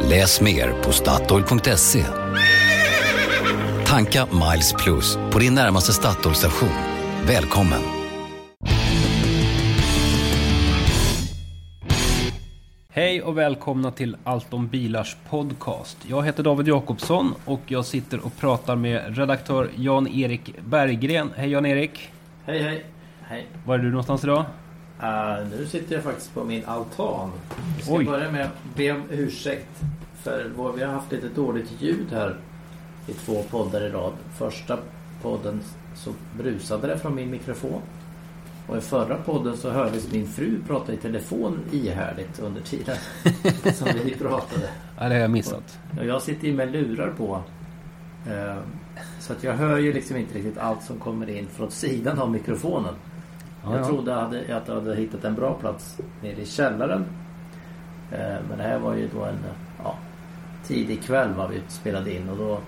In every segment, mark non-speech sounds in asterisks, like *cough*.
Läs mer på Statoil.se. Tanka Miles Plus på din närmaste Statoil-station. Välkommen! Hej och välkomna till Allt om bilars podcast. Jag heter David Jakobsson och jag sitter och pratar med redaktör Jan-Erik Berggren. Hej Jan-Erik! Hej hej! Hej! Var är du någonstans idag? Uh, nu sitter jag faktiskt på min altan. Vi ska Oj. börja med att be om ursäkt. För vår, vi har haft lite dåligt ljud här i två poddar i rad. Första podden så brusade det från min mikrofon. Och i förra podden så hördes min fru prata i telefon ihärdigt under tiden *laughs* som vi pratade. Ja, det har jag missat. Och jag sitter ju med lurar på. Eh, Så att jag hör ju liksom inte riktigt allt som kommer in från sidan av mikrofonen. Ja, jag ja. trodde hade, att jag hade hittat en bra plats nere i källaren. Eh, Men det här var ju då en ja, tidig kväll var vi spelade in och då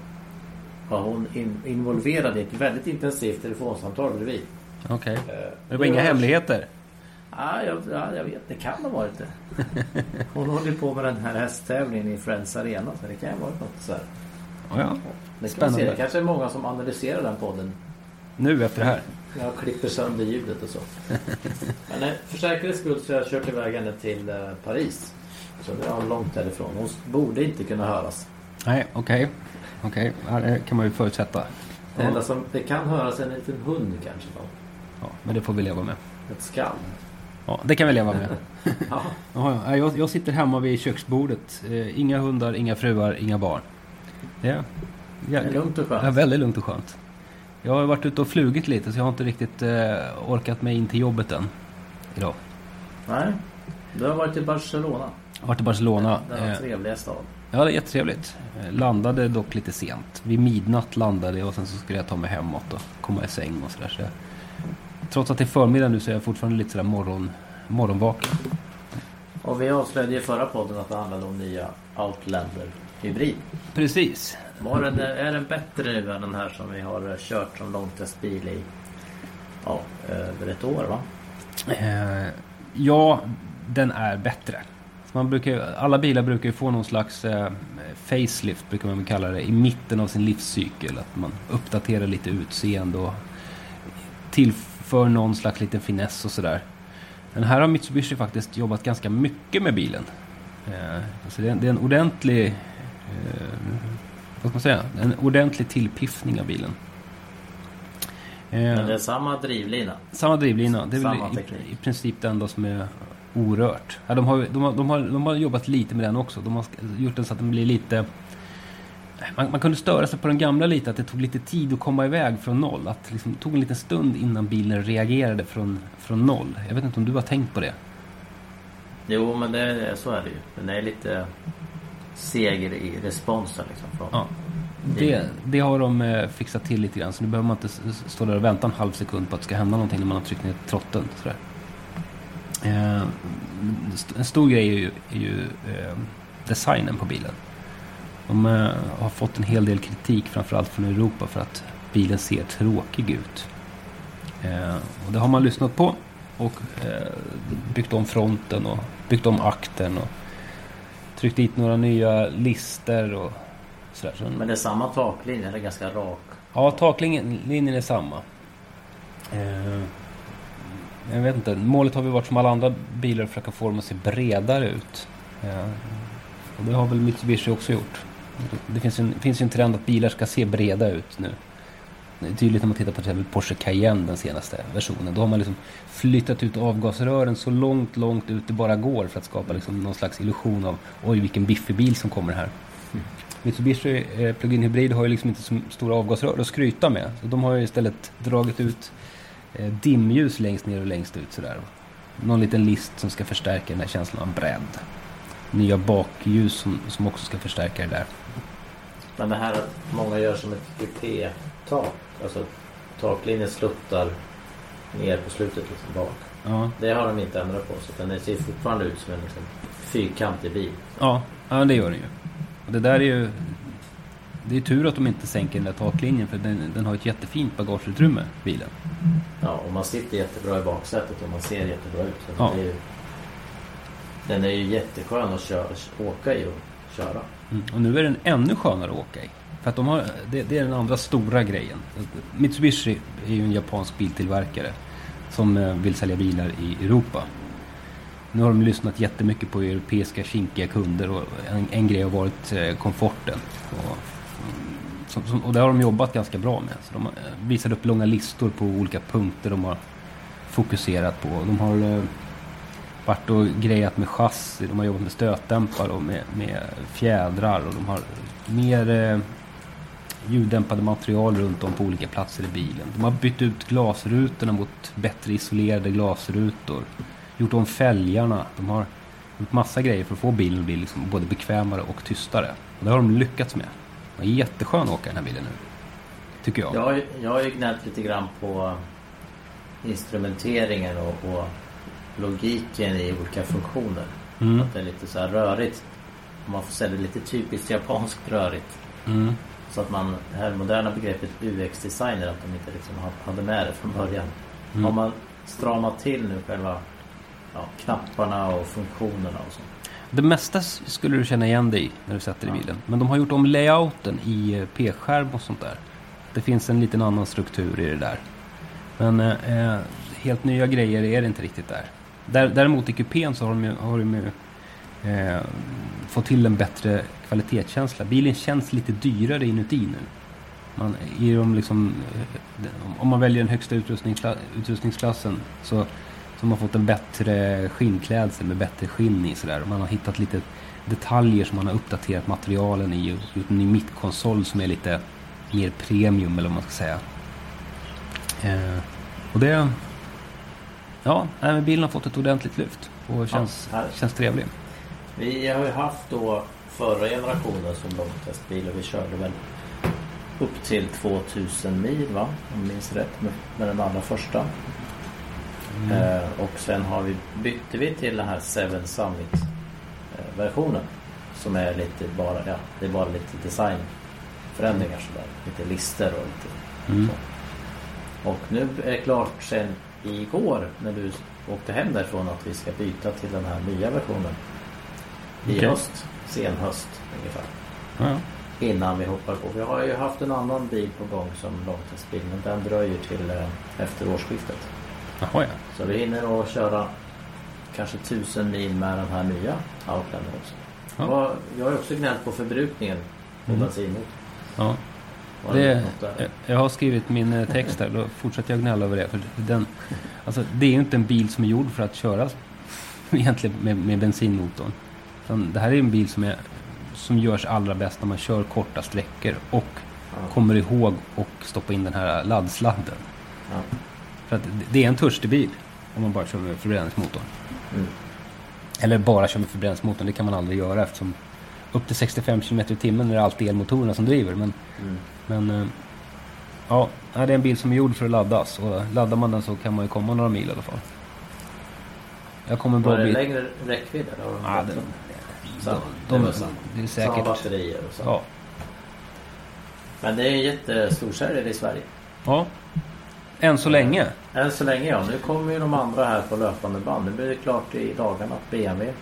var hon in, involverad i ett väldigt intensivt telefonsamtal bredvid. Okej. Eh, Det var inga hemligheter? Ja, jag, ja, jag vet. Det kan ha varit det. *laughs* Hon håller på med den här hästtävlingen i Friends Arena. Så det kan ha varit något så här. Ja, ja. Det, Spännande. det kanske är många som analyserar den podden. Nu efter det här? Jag klipper sönder ljudet och så. *laughs* Men eh, för säkerhets skull så har jag kört iväg henne till eh, Paris. Så det är långt därifrån. Hon borde inte kunna höras. Nej, okej. Okej, ja, det kan man ju förutsätta. Det enda Ja, som det kan höras är en liten hund kanske. Då. ja, men det får vi leva med. Ett skall. Ja, det kan vi leva med. *laughs* Ja. Ja, ja, jag, jag sitter hemma vid köksbordet. Eh, inga hundar, inga fruar, inga barn. Det är, Det är lugnt och Ja, skönt. väldigt lugnt och skönt. Jag har varit ute och flugit lite så jag har inte riktigt eh, orkat mig in till jobbet än. Idag. Nej. Du har varit i Barcelona. Jag har varit i Barcelona. Denna Eh, trevliga stad. ja, det är jättetrevligt. Eh, landade dock lite sent. Vid midnatt landade jag och sen så skulle jag ta mig hemåt och komma i säng och sådär. Så jag, trots att det är förmiddag nu så är jag fortfarande lite sådär morgon, morgonvaken. Och vi avslöjade i förra podden att det handlade om nya Outlander Hybrid. Precis. Var den, är den bättre nu än den här som vi har eh, kört som långtestbil i ja, över ett år va? Eh, ja, den är bättre. Man brukar, alla bilar brukar ju få någon slags eh, facelift, brukar man väl kalla det, i mitten av sin livscykel. Att man uppdaterar lite utseende och tillför någon slags liten finess och sådär. Den här har Mitsubishi faktiskt jobbat ganska mycket med bilen. Eh, alltså det, är, det är en ordentlig... Eh, vad ska man säga? En ordentlig tillpiffning av bilen. Eh, Men det är samma drivlina. samma drivlina. Det är Samma väl i, i princip det enda som är orört. Ja, de, har, de, har, de, har, de har jobbat lite med den också. De har gjort den så att den blir lite... Man, man kunde störa sig på den gamla lite, att det tog lite tid att komma iväg från noll. Att liksom, det tog en liten stund innan bilen reagerade från, från noll. Jag vet inte om du har tänkt på det? Jo men det, så är det ju. Den är lite seger i responsen liksom. Från. Ja. Det, det har de eh, fixat till lite grann. Så nu behöver man inte stå där och vänta en halv sekund på att det ska hända någonting när man har tryckt ner trotten. Sådär. Eh, en stor grej är ju, är ju eh, designen på bilen. De eh, har fått en hel del kritik, framförallt från Europa, för att bilen ser tråkig ut. Och det har man lyssnat på och byggt om fronten och byggt om akten och tryckt dit några nya lister och sådär. Så Men det är samma taklinje, eller ganska rak. Ja, taklinjen är samma. Eh, jag vet inte. Målet har väl varit som alla andra bilar att försöka få dem att se bredare ut. Eh, och det har väl Mitsubishi också gjort. Det finns ju en, finns en trend att bilar ska se breda ut nu. Det är tydligt när man tittar på till exempel Porsche Cayenne, den senaste versionen. Då har man liksom flyttat ut avgasrören så långt, långt ut det bara går för att skapa liksom någon slags illusion av oj vilken biffig bil som kommer här. Mitsubishi eh, Plug-in Hybrid har ju liksom inte så stora avgasrör att skryta med. Så de har ju istället dragit ut eh, dimljus längst ner och längst ut sådär. Någon liten list som ska förstärka den här känslan av bredd. Nya bakljus som, som också ska förstärka det där. Men det här att många gör som ett kupé-tak. Alltså taklinjen sluttar ner på slutet liksom bak. Ja, Det har de inte ändrat på så den ser fortfarande ut som en liksom, fyrkantig bil. ja, ja det gör den ju. Och det där är ju... Det är tur att de inte sänker den där taklinjen för den, den har ett jättefint bagageutrymme, bilen. Ja, och man sitter jättebra i baksätet och man ser jättebra ut. Så Ja. det är ju, den är ju jätteskön att köra, åka i och köra. Mm. Och nu är den ännu skönare att åka i. För att de har, det, det är den andra stora grejen. Mitsubishi är ju en japansk biltillverkare som eh, vill sälja bilar i Europa. Nu har de lyssnat jättemycket på europeiska kinkiga kunder och en, en grej har varit eh, komforten. Och, som, som, och det har de jobbat ganska bra med. Så de eh, visar upp långa listor på olika punkter de har fokuserat på. De har varit och grejat med chassi, de har jobbat med stötdämpare och med, med fjädrar och de har mer ljuddämpade material runt om på olika platser i bilen. De har bytt ut glasrutorna mot bättre isolerade glasrutor. Gjort om fälgarna. De har gjort massa grejer för att få bilen att bli liksom både bekvämare och tystare. Och det har de lyckats med. Det är jätteskön att åka den här bilen nu. Tycker jag. Jag, jag har ju gnällt lite grann på instrumenteringen och, och logiken i olika funktioner. Mm. Att det är lite så här rörigt. Om man får säga det lite typiskt japanskt rörigt. Mm. Så att man, det här moderna begreppet UX-designer, att de inte liksom ha- hade med det från början. Mm. Har man stramat till nu själva ja, knapparna och funktionerna och så. Det mesta skulle du känna igen dig i när du sätter dig i Ja. bilen. Men de har gjort om layouten i eh, p-skärm och sånt där. Det finns en liten annan struktur i det där. Men eh, eh, helt nya grejer är det inte riktigt där. där däremot i kupén så har de ju, har de ju eh, fått till en bättre kvalitetskänsla. Bilen känns lite dyrare inuti nu. Man, i de liksom, eh, om man väljer den högsta utrustningskla, utrustningsklassen så, så har man fått en bättre skinnklädsel med bättre skinn i sådär. Man har hittat lite detaljer som man har uppdaterat materialen i och gjort en ny mittkonsol som är lite mer premium eller vad man ska säga. Eh, och det... Ja, nej, bilen har fått ett ordentligt lyft och känns, här. känns trevlig. Vi har ju haft då förra generationen som långtestbil och vi körde väl upp till 2000 mil va? Om jag minns rätt med, med den allra första. Eh, och sen har vi, bytte vi till den här Seven Summit eh, versionen. Som är lite bara, ja, det är bara lite designförändringar sådär. Lite lister och lite Mm. och nu är det klart sen igår när du åkte hem därifrån att vi ska byta till den här nya versionen. I Okej. höst, sen höst ungefär. Ja. Innan vi hoppar på. Vi har ju haft en annan bil på gång som långtestbil men den dröjer till eh, efter årsskiftet. Jaha ja. Så vi hinner att köra kanske tusen mil med den här nya Outlander också. Ja. Jag har också gnällt på förbrukningen på Mm. bensinmotorn. ja. Det jag har skrivit min eh, text här, då fortsätter jag gnälla över det. För den, alltså, det är ju inte en bil som är gjord för att köras egentligen med, med bensinmotorn. Det här är en bil som, är, som görs allra bäst när man kör korta sträckor och Ja. kommer ihåg och stoppa in den här laddsladden. Ja. För att det- är en törstig bil om man bara kör med förbränningsmotorn. Mm. Eller bara kör med förbränningsmotorn, det kan man aldrig göra eftersom upp till 65 km i timmen är det alltid elmotorerna som driver. Men Mm. Men eh, ja, det är en bil som är gjord för att laddas. Och laddar man den så kan man ju komma några mil i alla fall. Jag kommer Var det längre räckvidd eller? Ja, den, Samma. de, de, samma. det är Samma säkert. batterier och så. Ja. Men det är en jättestor säljare i Sverige. ja. Än så länge. Än så länge ja. Nu kommer ju de andra här på löpande band. Nu blir det klart i dagarna att BMW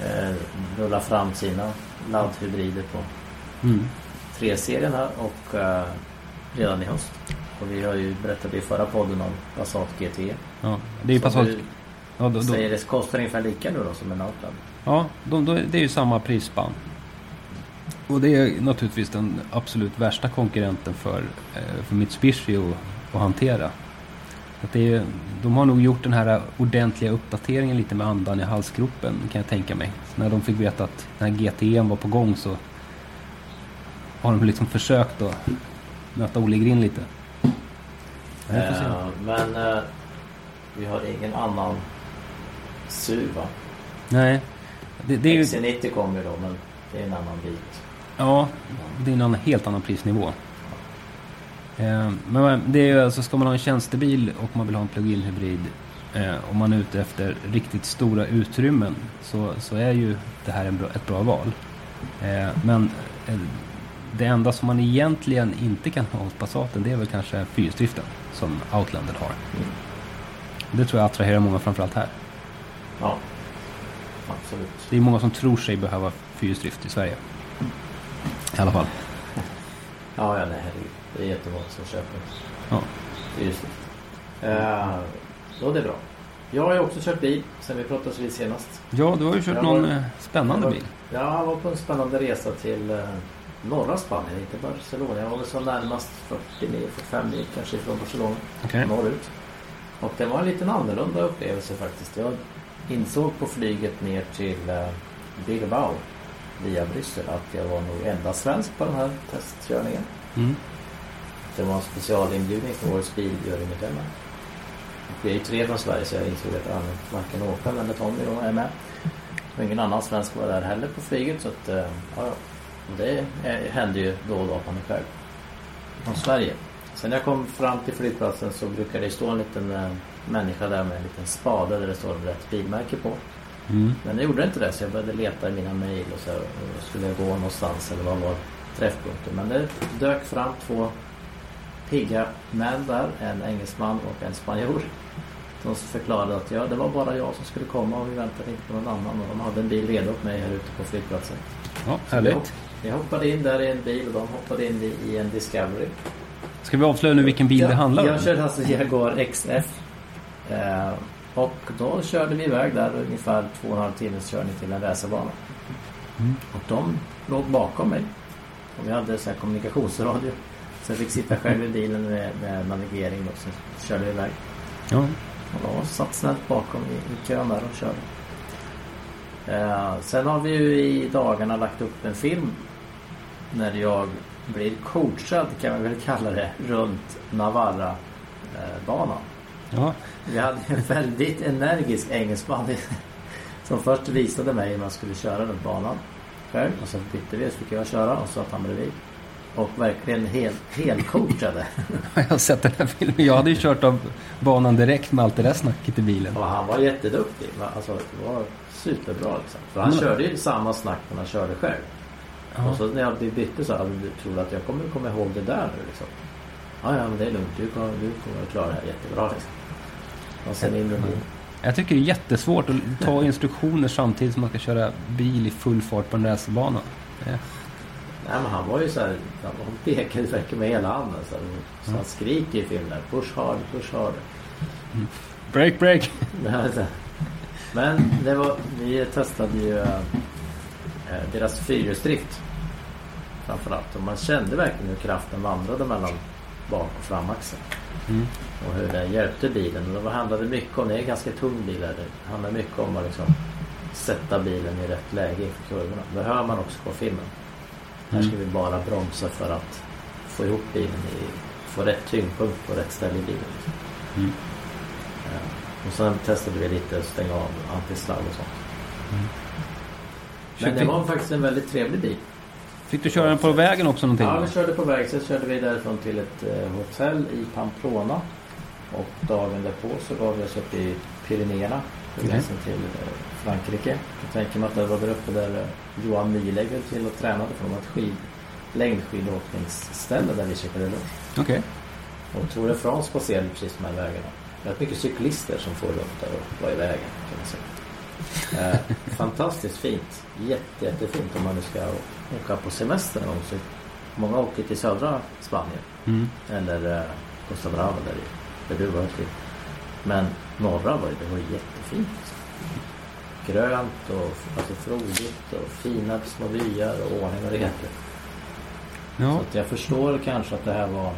eh, rullar fram sina laddhybrider på Mm. 3-serien här och eh, redan i höst. Och vi har ju berättat i förra podden om Passat GT. Ja, det är Passat. du Ja, då, då, säger det kostar ungefär lika nu då som en Outlander. Ja de, då, det är ju samma prisspann. Och det är naturligtvis den absolut värsta konkurrenten för, eh, för Mitsubishi att, att hantera. Att det är, de har nog gjort den här ordentliga uppdateringen lite med andan i halsgropen kan jag tänka mig. Så när de fick veta att den här GTEn var på gång så har de liksom försökt att möta Olle grind lite. Eh, men eh, vi har ingen annan SUV va? Nej, det, det är ju... XC90 kommer ju då men det är en annan bit. Ja, det är en helt annan prisnivå. Eh, men det är ju alltså, ska man ha en tjänstebil och man vill ha en plug-in hybrid eh, om man är ute efter riktigt stora utrymmen så, så är ju det här en bra, ett bra val. Eh, men eh, det enda som man egentligen inte kan ha hos Passaten det är väl kanske fyrhjulsdriften som Outlander har. Det tror jag attraherar många framförallt här. Ja, absolut. Det är många som tror sig behöva fyrhjulsdrift i Sverige. I alla fall. Ja, ja, nej, herregud. Det är jättemånga som köper Ja. fyrhjulsdrift. Uh, så det är bra. Jag har ju också kört bil sen vi pratades vid senast. ja, du har ju kört Jag någon var- eh, spännande var- bil. Ja, jag var på en spännande resa till eh, norra Spanien, inte Barcelona. Jag var väl så närmast 40 mil, 45 mil kanske från Barcelona, Okej. norrut. Och det var en liten annorlunda upplevelse faktiskt. Jag insåg på flyget ner till eh, Bilbao via Bryssel att jag var nog enda svensk på den här testkörningen. Mm. Det var en specialinbjudning för årets biljury-medlemmar. Vi är ju tre från Sverige så jag insåg att varken Håkan eller Tommy är med. Och ingen annan svensk var där heller på flyget så att, eh, ja, det eh, händer ju då och då att man är själv. Från Sverige. Sen när jag kom fram till flygplatsen så brukar det stå en liten eh, människa där med en liten spade där det står rätt bilmärke på. Mm. Men det gjorde inte det så jag började leta i mina mejl och så här, och skulle jag gå någonstans eller vad var träffpunkten. Men det dök fram två pigga män där, en engelsman och en spanjor. De förklarade att ja, det var bara jag som skulle komma och vi väntade inte på någon annan. Och de hade en bil redo åt mig här ute på flygplatsen. Ja, härligt. jag hoppade in där i en bil och de hoppade in i, en Discovery. Ska vi avslöja nu vilken bil det handlar om? Jag körde alltså Jaguar XF. Eh, och då körde vi iväg där ungefär två och en halv timmes körning till en racerbana. Mm. Och de låg bakom mig. Och vi hade så här kommunikationsradio. Så jag fick sitta själv i bilen med, med navigering och så körde vi iväg. Ja. Och de satt snällt bakom i, i kön där och körde. Eh, sen har vi ju i dagarna lagt upp en film. När jag blir coachad kan man väl kalla det. Runt Navarra-banan. Ja. Vi hade en väldigt energisk engelsman *laughs* som först visade mig hur man skulle köra runt banan själv. Och så bytte vi så fick jag köra och så satt han bredvid. Och verkligen helt, helt coachade. *laughs* Jag har sett den här filmen. Jag hade ju kört av banan direkt med allt det där snacket i bilen. Och han var jätteduktig. Alltså, det var superbra liksom. För han Men- körde ju samma snack när han körde själv. Ja. Och så när jag bytte så här, du tror att jag kommer komma ihåg det där nu liksom? Ja, ja men det är lugnt. Du kommer, du kommer att klara det här jättebra liksom. Och sen in in. Jag tycker det är jättesvårt att ta instruktioner samtidigt som man ska köra bil i full fart på en racerbana. Nej men han var ju så här, han pekade verkligen med hela handen. Så, så han skriker i filmen. Push hard, push hard. Break, break! *laughs* Men det var, vi testade ju eh, deras fyrhjulsdrift. Framförallt. Och man kände verkligen hur kraften vandrade mellan bak och framaxeln. Mm. Och hur det hjälpte bilen. Och det handlade mycket om, det är en ganska tung bil här. Det handlar mycket om att liksom sätta bilen i rätt läge inför kurvorna. Det hör man också på filmen. Här ska vi bara bromsa för att få ihop bilen i, få rätt tyngdpunkt på rätt ställe i bilen. Mm. Ja. Och sen testade vi lite att stänga av antisladd och sånt. Men det var faktiskt en väldigt trevlig bil. fick du köra den på vägen också någonting? Ja, vi körde på väg. Sen körde vi därifrån till ett eh, hotell i Pamplona. Och dagen därpå så gav vi oss upp i Pyrenéerna. På Okej. gränsen till eh, Frankrike. Jag tänker mig att det var där uppe där eh, Johan Myhlegg höll till och tränade från ett skid, längdskidåkningsställe där vi käkade lunch. Okej. Och Tour de France passerade precis de här vägarna. Rätt mycket cyklister som får runt där och var i vägen kan man säga. Eh, *laughs* fantastiskt fint. Jätte, jättefint om man nu ska åka på semester någon gång. Så många åker till södra Spanien. Mm. Eller eh, Costa Brava där, i- där du var till. Men norra var ju, det var jättefint. Grönt och alltså frodigt och fina små byar och ordning och reda. Ja. Så jag förstår kanske att det här var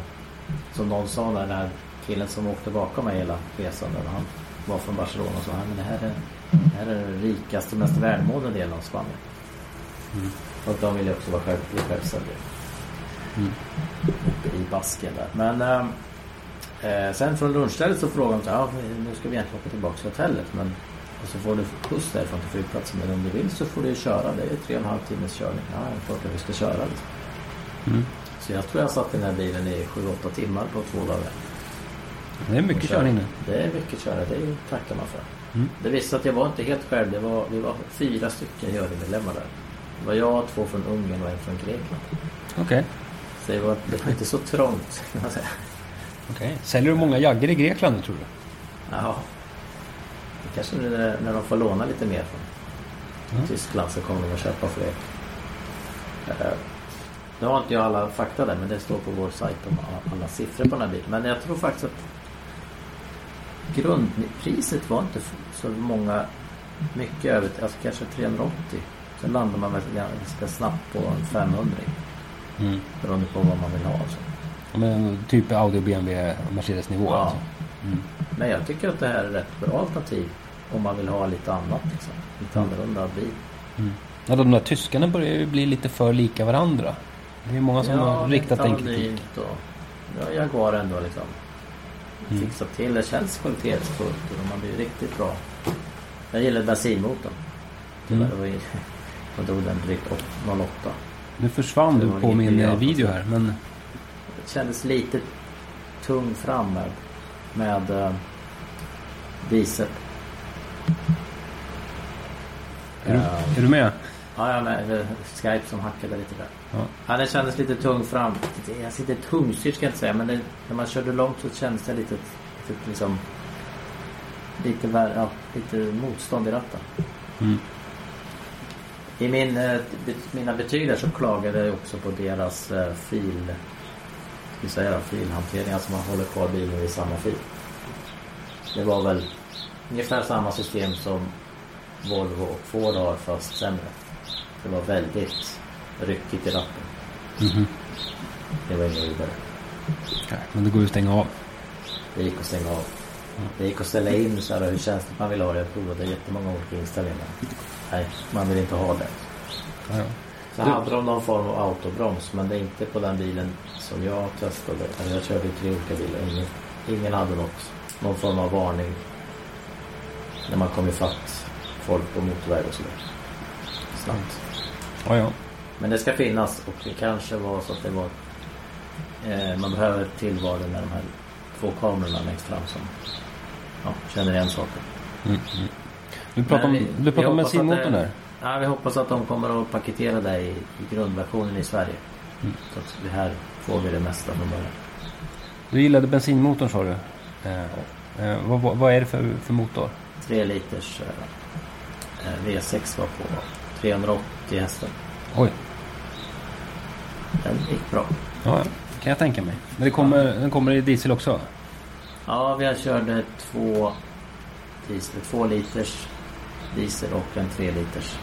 som någon sa där, den här killen som åkte bakom mig hela resan när han var från Barcelona och sa "Ja, men det här är, det här är den rikaste och mest välmående delen av Spanien. Mm. Och de ville också vara själv, självständiga. Mm. I basken där. Men eh, eh, sen från lunchstället så frågade de så ja, nu ska vi egentligen åka tillbaka till hotellet men Och så får du skjuts därifrån till flygplatsen. Men om du vill så får du köra. Det är tre och en halv timmes körning. Ja, det är klart att vi ska köra. Liksom. Mm. Så jag tror jag satt i den här bilen i 7-8 timmar på två dagar. Det är mycket körning nu. Det är mycket köra. Det tackar man för. Mm. Det visste att jag var inte helt själv. Det var, vi var fyra stycken jurymedlemmar där. Det var jag, två från Ungern och en från Grekland. Okej. Så det var, det var inte så trångt Okej. Säljer du många jagger i Grekland tror du? Jaha. Det kanske när, när de får låna lite mer från Mm. Tyskland så kommer de att köpa fler. Eh, Nu har inte jag alla fakta där men det står på vår sajt om alla, siffror på den här bilen. Men jag tror faktiskt att grundpriset var inte så många mycket över, alltså kanske 380. Sen landar man väl ganska snabbt på en 500 Mm. beroende på vad man vill ha. Så. Men typ Audi, BMW, Mercedes nivå Ja. alltså? Mm. Men jag tycker att det här är ett bra alternativ om man vill ha lite annat. Liksom. Lite Mm. annorlunda bil. Mm. Ja, de där tyskarna börjar ju bli lite för lika varandra. Det är många som har riktat den kritik. Och, ja, Jaguar ändå liksom Mm. fixat till. Det känns kvalitetsfullt och har blivit riktigt bra. Jag gillar bensinmotorn. Tyvärr Mm. var ju- *laughs* jag drog den drygt åt- 08. Nu försvann du på min video här men kändes lite tung fram med, med eh, är du, Eh, är du med? Ja, ja men, eh, Skype som hackade lite där. Ja. Ja, det kändes lite tung fram. Jag sitter tungstyrt ska jag inte säga men det, när man körde långt så kändes det lite, lite liksom lite, vär, ja, lite motstånd i ratten. Mm. I min, eh, mina betyg där så klagade jag också på deras eh, fil vi säga filhantering, alltså man håller kvar bilen i samma fil. Det var väl ungefär samma system som Volvo och Ford har fast sämre. Det var väldigt ryckigt i ratten. Mhm. Det var inget vidare. Nej, Men det går ju att stänga av. Det gick att stänga av. Det gick att ställa in så här hur känsligt man vill ha det. Jag provade jättemånga olika inställningar. Nej, man vill inte ha det. Ja, ja. Så Du- hade de någon form av autobroms men det är inte på den bilen som jag testade. Jag körde olika bilar. Ingen, ingen hade något, någon form av varning. När man kom ifatt folk på motorväg och sådär. Snabbt. ja, ja. Men det ska finnas och det kanske var så att det var eh, Man behöver tillvaro med de här två kamerorna längst fram som ja, känner igen saker. Mm, mm. Du pratar om, Men vi- du pratar om bensinmotorn det- där. Ja, vi hoppas att de kommer att paketera det i, i grundversionen i Sverige. Mm. Så att vi här får vi det mesta från början. Du gillade bensinmotorn sa du. Eh, eh, vad, vad, är det för, för motor? 3 liters eh, eh, V6 var på 380 hästar. Oj, Den gick bra. ja, ja. kan jag tänka mig. Men det kommer, den kommer i diesel också? Ja, vi körde två diesel, två liters diesel och en tre liters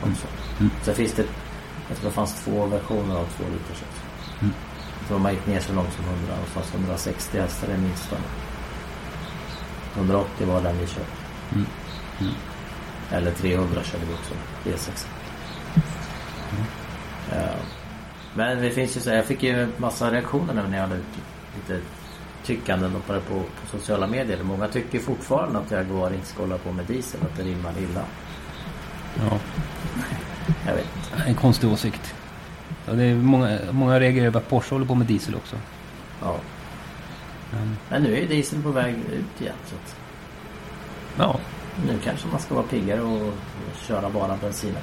också. Mm. Sen finns det, jag tror det fanns två versioner av två liters också. Mm. Jag tror man gick ner så långt som 100 och det fanns 160 hästar det minsta. 180 var den vi körde. Mm. Mm. Eller 300 körde vi också. V6. Ja. Men det finns ju så jag fick ju massa reaktioner när jag la ut lite tyckanden på på, på sociala medier. Många tycker fortfarande att Jaguar inte ska hålla på med diesel, att det rimmar illa. Ja, Jag vet inte. en konstig åsikt. Ja, det är många, många reagerar över att Porsche håller på med diesel också. Ja. Men, Men nu är diesel på väg ut igen. Så att ja, nu kanske man ska vara piggare och, köra bara bensinen.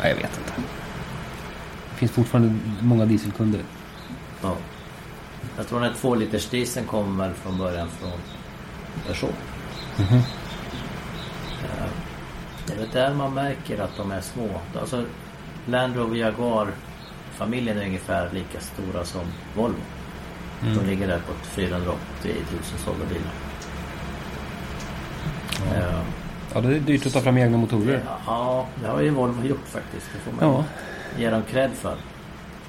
nej, jag vet inte. Det finns fortfarande många dieselkunder. Ja. Jag tror den här två liters dieseln kommer väl från början från person. Mhm. Eh, Det är väl där man märker att de är små. Alltså Land Rover Jaguar familjen är ungefär lika stora som Volvo. Mm. De ligger där på 480 000 sålda bilar. Eh, Ja, det är dyrt att ta fram egna motorer. Ja, det har ju Volvo gjort faktiskt. Det får man Ja, ge dem cred för.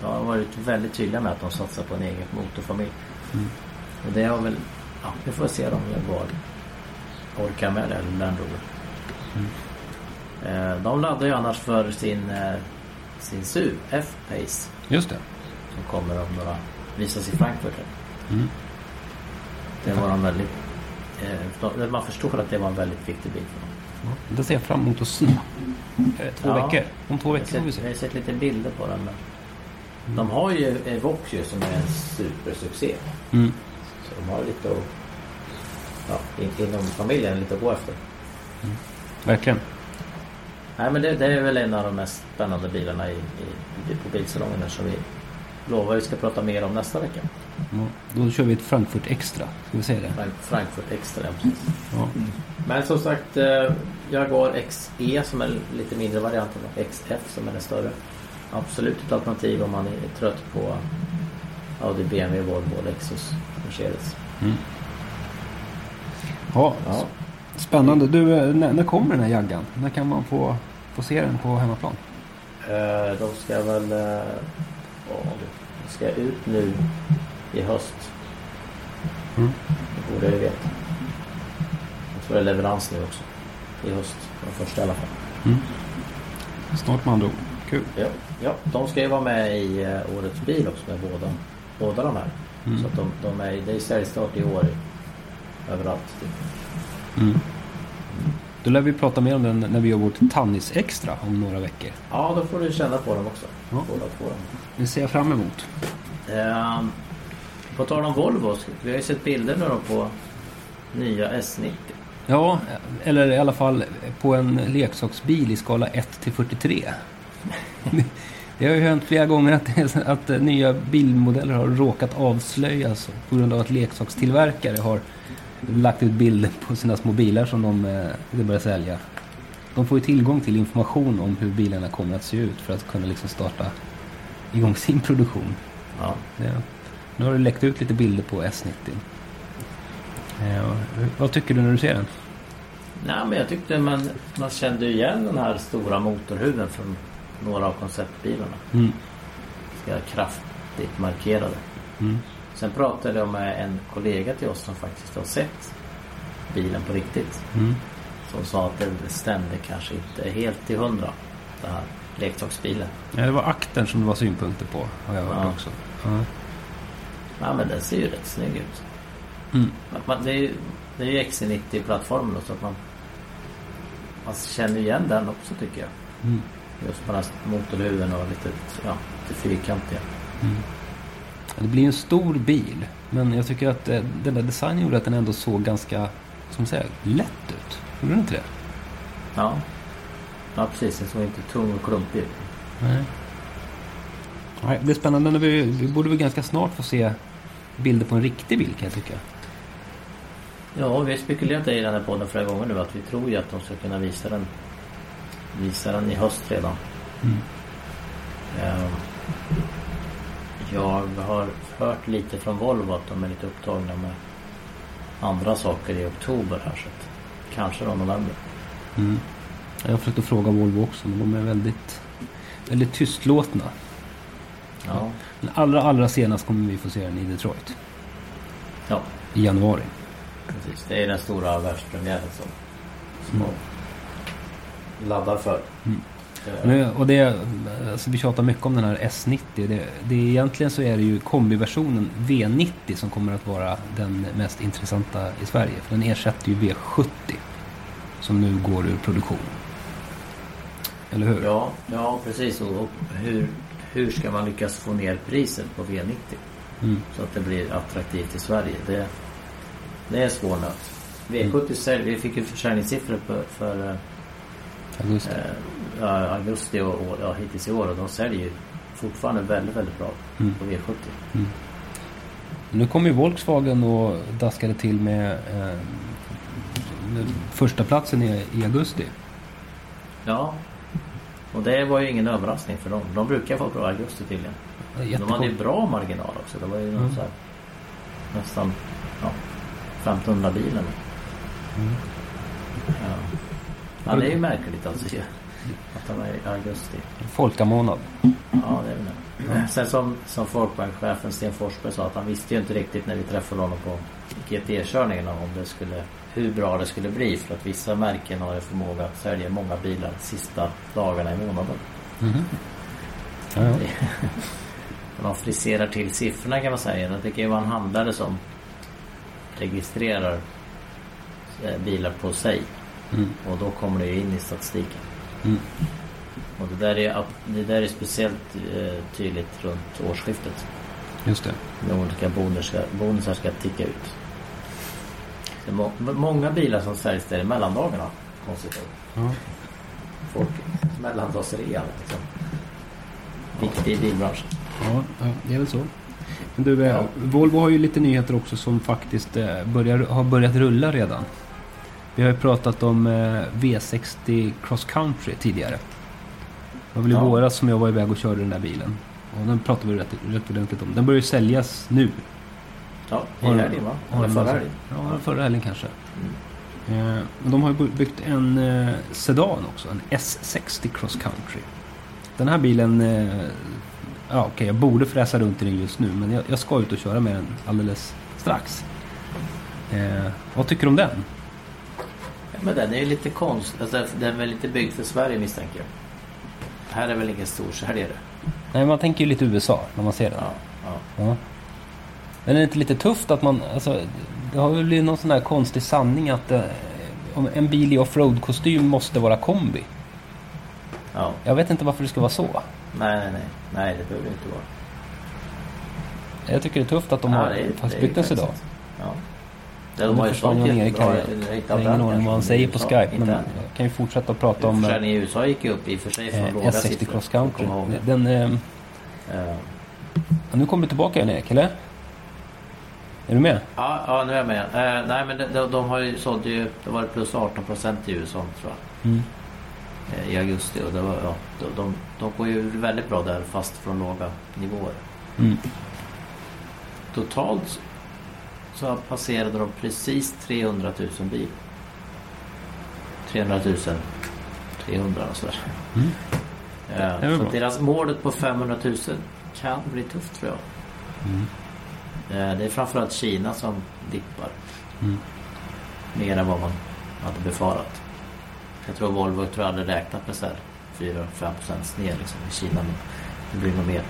De har varit väldigt tydliga med att de satsar på en egen motorfamilj. Mm. Och det har väl... Ja, vi får se om Jaguar orkar med det, eller Land Rover. Mm. Eh, De laddar ju annars för sin, eh, sin SUV, F-Pace, just det. som kommer om några... Visas i Frankfurt. Mm. Det var de väldigt eh, man förstår att det var en väldigt viktig bil för dem. Ja, det ser jag fram emot att se. Eh, Två Ja. veckor. Om två veckor får vi sett, jag se. har sett lite bilder på den. Men De har ju Evoque som är en supersuccé. Mm. Så de har lite att, ja, in, inom familjen lite att gå efter. Verkligen. Nej men det, det är väl en av de mest spännande bilarna i, i, på bilsalongen som vi lovar vi ska prata mer om nästa vecka. Ja, då kör vi ett Frankfurt Extra. Ska vi säga det? Frank, Frankfurt Extra, ja, precis. Ja. Men som sagt, eh, Jaguar XE som är lite mindre varianten och XF som är den större. Absolut ett alternativ om man är trött på Audi, BMW, Volvo, Lexus, Mercedes. Ja, Ja. Spännande. Du, eh, när, när kommer den här jaggan? När kan man få, få se den på hemmaplan? Eh, de ska väl... Eh, de ska ut nu i höst. Mm. Det borde jag veta. Jag tror det är leverans nu också. I höst. Den första i alla fall. Snart med andra ord. Kul. Ja, ja, de ska ju vara med i eh, årets bil också med båda, båda de här. Mm. Så att de, de är, det är säljstart i år överallt. Mm. Då lär vi prata mer om den när vi gör vårt Tannis Extra om några veckor. Ja, då får du känna på dem också. Ja. Båda två. Det ser jag fram emot. Ehm, på tal om Volvo, vi har ju sett bilder nu då på nya S90. Ja, eller i alla fall på en leksaksbil i skala 1 till 43. *laughs* Det har ju hänt flera gånger att, att nya bilmodeller har råkat avslöjas på grund av att leksakstillverkare har lagt ut bilder på sina små bilar som de eh, de börjar sälja. De får ju tillgång till information om hur bilarna kommer att se ut för att kunna liksom starta igång *laughs* sin produktion. Ja. Ja. Nu har det läckt ut lite bilder på S90. Ja, vad tycker du när du ser den? Nej, men jag tyckte man, man kände igen den här stora motorhuven från några av konceptbilarna. Mm. Ganska kraftigt markerade. Mm. Sen pratade jag med en kollega till oss som faktiskt har sett bilen på riktigt. Mm. Som sa att det stämde kanske inte helt till hundra. Den här leksaksbilen. Ja, det var akten som det var synpunkter på. Har jag hört Ja. också. Ja. Ja men den ser ju rätt snygg ut. Mm. Man, det, är ju, det är ju XC90-plattformen då så att man Man känner igen den också tycker jag. Mm. Just på den här motorhuven och lite, ja, lite fyrkantiga. Det blir en stor bil. Men jag tycker att eh, den där designen gjorde att den ändå såg ganska, som säger, lätt ut. Gjorde den inte det? Ja. Ja precis, den såg inte tung och klumpig ut. Nej. Nej, det är spännande. När vi, vi borde väl ganska snart få se bilder på en riktig bil kan jag tycka. Ja, vi har spekulerat i den här podden flera gånger nu att vi tror ju att de ska kunna visa den Visa den i höst redan. Mm. Ehm, Jag har hört lite från Volvo att de är lite upptagna med andra saker i oktober här så att kanske då november. Mm. Jag har försökt att fråga Volvo också, men de är väldigt, väldigt tystlåtna. Ja, Men allra, allra senast kommer vi få se den i Detroit. ja I januari. precis. Det är den stora världspremiären som, som Mm. laddar för. Mm. Nu, och det, alltså vi tjatar mycket om den här S90. Det, det, är egentligen så är det ju kombiversionen V90 som kommer att vara den mest intressanta i Sverige. För den ersätter ju V70 som nu går ur produktion. Eller hur? Ja, ja precis. Och hur, hur ska man lyckas få ner priset på V90? Mm. Så att det blir attraktivt i Sverige. Det, det är nöt. V70 sälj, vi fick ju försäljningssiffror för, för eh, Augusti. Augusti och, och ja, hittills i år och de säljer ju fortfarande väldigt, väldigt bra Mm. på V70. Nu kommer ju Volkswagen och daskade till med, eh, första platsen i, i augusti. Ja. Och det var ju ingen överraskning för dem. De brukar få bra augusti tydligen. De hade ju bra marginal också. Det var ju Mm. så här, nästan ja, 1500 bilen. Mm. Ja. ja, det är ju märkligt alltså. Att de är i augusti. Folkamånad. Ja, det är väl det. Sen som, som Folkbankchefen Sten Forsberg sa att han visste ju inte riktigt när vi träffade honom på GT-körningen om det skulle, hur bra det skulle bli. För att vissa märken har ju förmåga att sälja många bilar sista dagarna i månaden. Mhm. Ja, ja. *laughs* De friserar till siffrorna kan man säga. Det kan ju vara en handlare som registrerar eh, bilar på sig. Mm. Och då kommer det ju in i statistiken. Mm. Och det där är, det där är speciellt eh, tydligt runt årsskiftet. Just det. När olika bonusar, bonusar ska ticka ut. Det är må, många bilar som säljs där i mellandagarna. Konstigt nog. Ja. Folk mellandagsrea liksom. Viktig i bilbranschen. Ja, ja, det är väl så. Men du, eh, Volvo har ju lite nyheter också som faktiskt eh, börjar, har börjat rulla redan. Vi har ju pratat om eh, V60 Cross Country tidigare. Det var väl i Ja. våras som jag var iväg och körde den där bilen. Och den pratade vi rätt, rätt ordentligt om. Den börjar ju säljas nu. Ja, i helgen va? Eller förra helgen. Ja, förra helgen kanske. Eh, men de har ju byggt en eh, sedan också. En S60 Cross Country. Den här bilen... Eh, ja, okej, jag borde fräsa runt i den just nu. Men jag, jag ska ut och köra med den alldeles strax. Eh, vad tycker du om den? Men den är ju lite konstig. Alltså, den är väl lite byggd för Sverige misstänker jag. Här är väl ingen stor säljare. Nej, man tänker ju lite USA när man ser den. Ja, ja. Ja. Men är det inte lite tufft att man... Alltså, det har väl blivit någon sån här konstig sanning att eh, om en bil i offroad-kostym måste vara kombi. ja. Jag vet inte varför det ska vara så. Nej, nej, nej. Nej, det behöver det inte vara. Jag tycker det är tufft att de Ja, har det faktiskt byggt en faktiskt sedan. sant. Ja. De har ju sålt jättebra. Jag har ingen aning vad han säger på Skype. Men jag kan ju fortsätta att prata om Försäljningen i USA gick ju upp i och för sig från eh, låga S60 siffror. Cross Country. Den, eh, nu kommer du tillbaka Jan-Erik, eller? Är du med? Ja, ja, nu är jag med. Eh, nej, men de, de, de har ju sålt ju... Det var plus 18 procent i USA tror jag. Mm. eh, I augusti. Och det var, ja, de, de, de går ju väldigt bra där fast från låga nivåer. Mm. Totalt så passerade de precis 300 000 bil. 300 000. 300 och sådär. Mm. Eh, är väl så bra. deras målet på 500 000 kan bli tufft tror jag. Mm. Eh, Det är framförallt Kina som dippar. Mm. Mer än vad man hade befarat. Jag tror Volvo tror jag hade räknat med så här 4-5% ner liksom i Kina. Men det blir nog mer.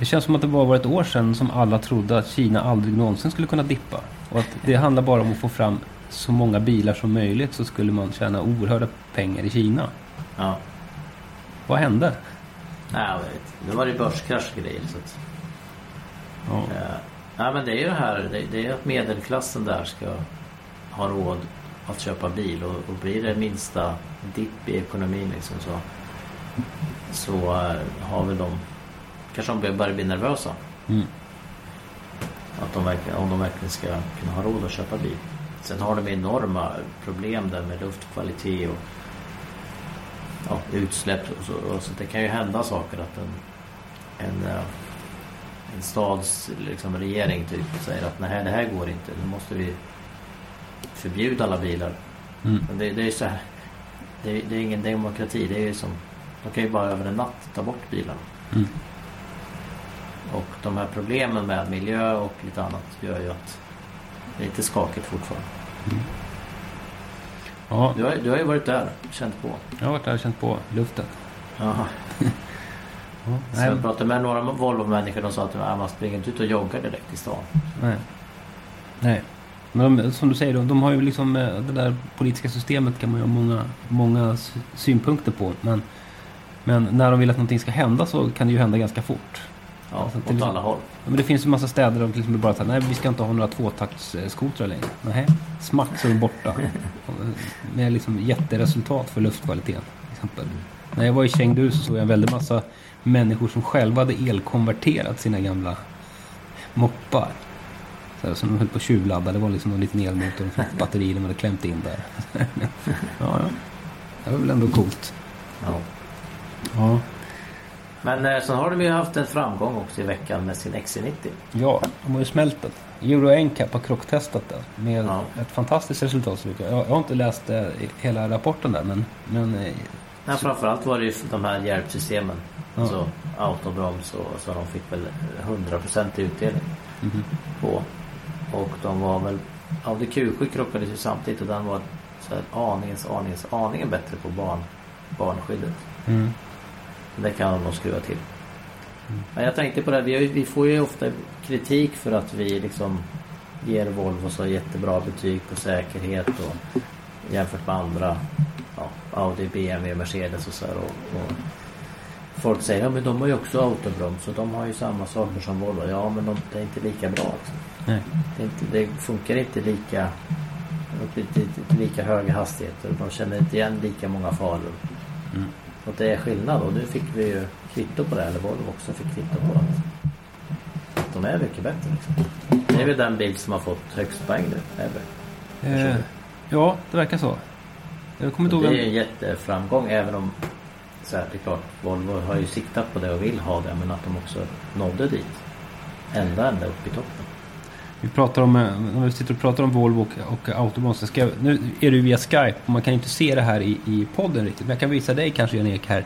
Det känns som att det bara var ett år sedan som alla trodde att Kina aldrig någonsin skulle kunna dippa. Och att det handlar bara om att få fram så många bilar som möjligt så skulle man tjäna oerhörda pengar i Kina. Ja. Vad hände? Nej, jag vet. Nu var det börskrasch och grejer. Så att, Ja. eh, nej, men det är ju det här. Det, det är att medelklassen där ska ha råd att köpa bil. Och, och blir det minsta dipp i ekonomin liksom så, så eh, har väl de... Kanske de börjar bli nervösa. Mm. Att de verkligen, om de verkligen ska kunna ha råd att köpa bil. Sen har de enorma problem där med luftkvalitet och ja, utsläpp. Och så, och så det kan ju hända saker att en, en, eh, en stads liksom, regering typ säger att nej det här går inte. Nu måste vi förbjuda alla bilar. Mm. Men det, det är så här. Det, det är ingen demokrati. Det är ju som, de kan ju bara över en natt ta bort bilarna. Mm. Och de här problemen med miljö och lite annat gör ju att det är lite skakigt fortfarande. Ja, Du har, du har ju varit där, känt på. jag har varit där och känt på luften. Jaha. *laughs* Ja, Så jag pratade med några Volvo-människor de sa att "Nej, man springer inte ut och joggar direkt i stan. nej. nej. Men de, som du säger, de, de har ju liksom eh, det där politiska systemet kan man ju ha många, många sy- synpunkter på. Men, men när de vill att någonting ska hända så kan det ju hända ganska fort. Ja, Alltså, till åt alla håll. Men det finns ju massa städer där de exempel bara säger nej vi ska inte ha några tvåtaktsskotrar längre. Nej, smack så är de borta. *laughs* Med liksom jätteresultat för luftkvaliteten. Exempel. När jag var i Chengdu så såg jag en väldig massa människor som själva hade elkonverterat sina gamla moppar. Så här, som de höll på att tjuvladda. Det var liksom en liten elmotor och ett *laughs* batteri de hade klämt in där. *laughs* ja, ja. Det var väl ändå coolt. Ja. Ja. Men eh, sen har de ju haft en framgång också i veckan med sin XC90. Ja, de har ju smält den. Euro NCAP har krocktestat den med Ja. ett fantastiskt resultat. Jag, jag har inte läst eh, hela rapporten där men, men eh, Men framförallt var det ju de här hjälpsystemen. Ja. Alltså autobroms och så de fick väl 100% i utdelning mhm. på. Och de var väl... Audi Q7 krockades ju samtidigt och den var så här aningens, aningens, aningen bättre på barn, barnskyddet. mm. Det kan de skruva till. Men jag tänkte på det, vi, vi får ju ofta kritik för att vi liksom ger Volvo så jättebra betyg på säkerhet och jämfört med andra ja, Audi, BMW, Mercedes och så här. Och, och folk säger ja men de har ju också autobroms och de har ju samma saker som Volvo. Ja men de, det är inte lika bra. Liksom. Nej. Det, inte, det funkar inte lika lika höga hastigheter. De känner inte igen lika många faror. Mm. Och det är skillnad och nu fick vi ju kvitto på det. Eller Volvo också fick kvitto på det. De är mycket bättre. Liksom. Det är väl den bil som har fått högst poäng nu. Ever. Eh, ja, det verkar så. Jag kommer ihåg det är ju en jätteframgång även om så här, det är klart, Volvo har ju siktat på det och vill ha det men att de också nådde dit. Ända ända upp i toppen. Vi pratar om, eh, när vi sitter och pratar om Volvo och, och autobroms. så Ska, jag- nu är det via Skype och man kan inte se det här i, i podden riktigt. Men jag kan visa dig kanske Jan-Erik här.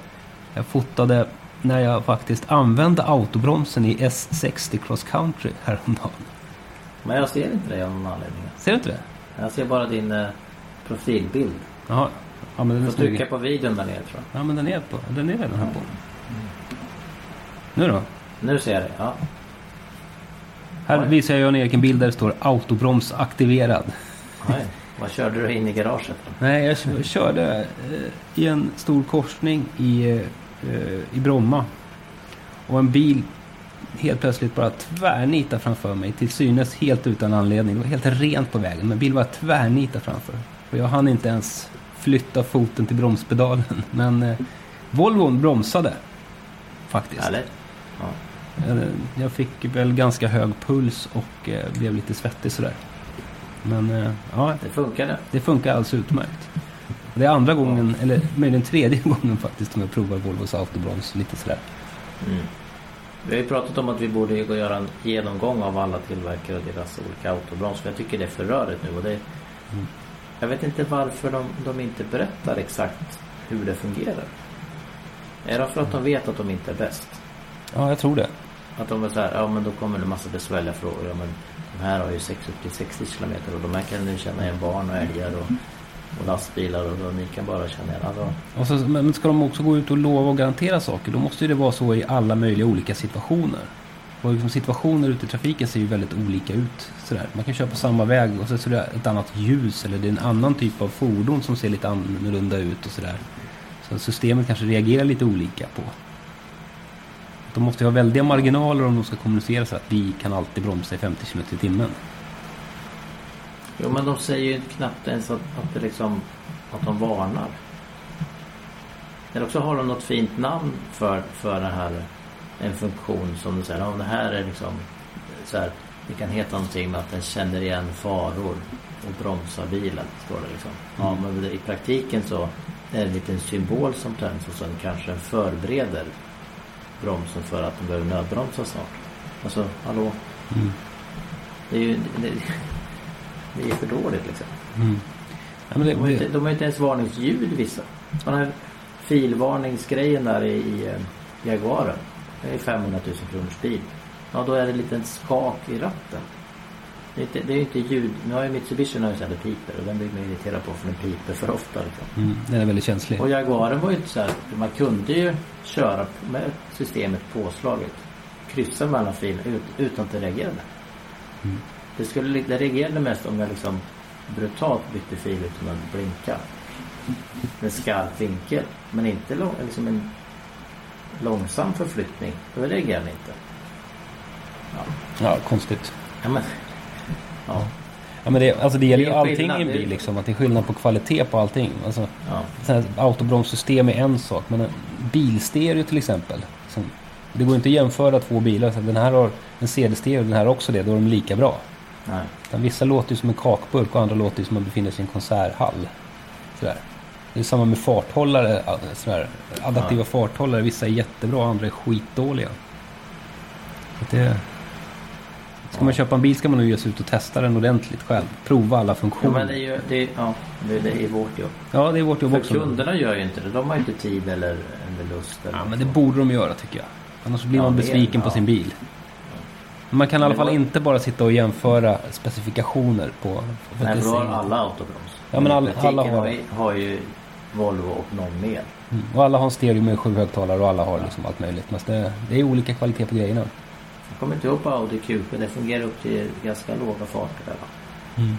Jag fotade när jag faktiskt använde autobromsen i S60 Cross Country häromdagen. Men jag ser inte det av någon anledning. Ser du inte det? Jag ser bara din eh, profilbild. Jaha. Ja men den Du är får trycka på videon där nere tror jag. Ja men den är på. Den är redan här på. Nu då? Nu ser jag det. Ja. Här visar jag Jan-Erik en bild där det står autobroms aktiverad. Oj. Vad körde du in i garaget? Nej, jag kö- körde eh, i en stor korsning i, eh, i Bromma. Och en bil helt plötsligt bara tvärnita framför mig. Till synes helt utan anledning. Det var helt rent på vägen. Men bilen var tvärnita framför. Och jag hann inte ens flytta foten till bromspedalen. *laughs* Men eh, Volvon bromsade. Faktiskt. Härligt. Ja. Jag, jag fick väl ganska hög puls och eh, blev lite svettig sådär. Men eh, ja, Det funkade. det funkar alldeles utmärkt. Det är andra gången, eller möjligen tredje *laughs* gången faktiskt, som jag provar Volvos autobroms lite sådär. Mm. Vi har ju pratat om att vi borde göra en genomgång av alla tillverkare och deras olika autobroms. För jag tycker det är för rörigt nu. Och det, Mm. Jag vet inte varför de, de inte berättar exakt hur det fungerar. Är det för att de vet att de inte är bäst? Ja, jag tror det. Att de var så här, ja men då kommer det massa besvärliga frågor. Ja, men de här har ju 6 upp till 60 kilometer och de här kan ni känna igen barn och älgar och, och lastbilar och och ni kan bara känna igen. Alltså, Och så, men ska de också gå ut och lova och garantera saker, då måste ju det vara så i alla möjliga olika situationer. Och liksom situationer ute i trafiken ser ju väldigt olika ut. Sådär. Man kan köra på samma väg och så är det ett annat ljus eller det är en annan typ av fordon som ser lite annorlunda ut och sådär. Så systemet kanske reagerar lite olika på. De måste ju ha väldiga marginaler om de ska kommunicera så att vi kan alltid bromsa i 50 km i timmen. jo men de säger ju knappt ens att, att det liksom att de varnar. Eller också har de något fint namn för, för det här. En funktion som de säger, ja det här är liksom så här, det kan heta någonting med att den känner igen faror och bromsar bilen. Står det liksom. Ja Mm. men i praktiken så är det en liten symbol som tänds och sen kanske den förbereder bromsen för att den behöver nödbromsa snart. Alltså, hallå? Mm. Det är ju det, det är för dåligt liksom. Mm. Ja, det, De har, inte, de har inte ens varningsljud vissa. Den här filvarningsgrejen där i, i eh, Jaguaren. Det är 500 000 kronors bil. Ja, då är det en liten skak i ratten. Det det är ju inte ljud. Nu har ju Mitsubishi nu så här det piper och den blir man irriterad på för den piper för ofta. Liksom. mm, den är väldigt känslig. Och Jaguaren var ju inte så här. Man kunde ju köra med systemet påslaget. Kryssa mellan filerna ut, utan att det reagerade. Mm. Det, skulle, det reagerade mest om jag liksom brutalt bytte fil utan att blinka. Med skarp vinkel. Men inte lång, liksom en långsam förflyttning. Då reagerade den inte. Ja, konstigt. Ja, men, ja, Ja, men det, alltså det gäller ju allting i en bil liksom. Att det är skillnad på kvalitet på allting. Alltså, ja. autobromssystem är en sak. Men en bilstereo till exempel. Liksom, det går inte att jämföra två bilar. Så den här har en CD-stereo och den här också det. Då är de lika bra. Nej. Utan vissa låter ju som en kakburk och andra låter ju som att man befinner sig i en konserthall. Sådär. Det är samma med farthållare. Sådär. Adaptiva Ja. farthållare. Vissa är jättebra, andra är skitdåliga. Så det... Ska man köpa en bil ska man nog ge sig ut och testa den ordentligt själv. Prova alla Ja, funktioner. men det är ju det, ja, det, är vårt jobb. Ja, det är vårt jobb För också. kunderna gör ju inte det. De har ju inte tid eller, eller lust. Eller Ja, men det borde de göra tycker jag. Annars blir Ja, man besviken på ja. sin bil. Man kan i alla fall inte bara sitta och jämföra specifikationer på... för Nej, för då har alla autobroms. Ja, men praktiken alla har- har ju Volvo och någon mer. Mm. Och alla har en stereo med sju högtalare och alla har liksom allt möjligt. Men det, det är olika kvalitet på grejerna. Kommer inte ihåg Audi Q7. Det fungerar upp till ganska låga farter där. Mm.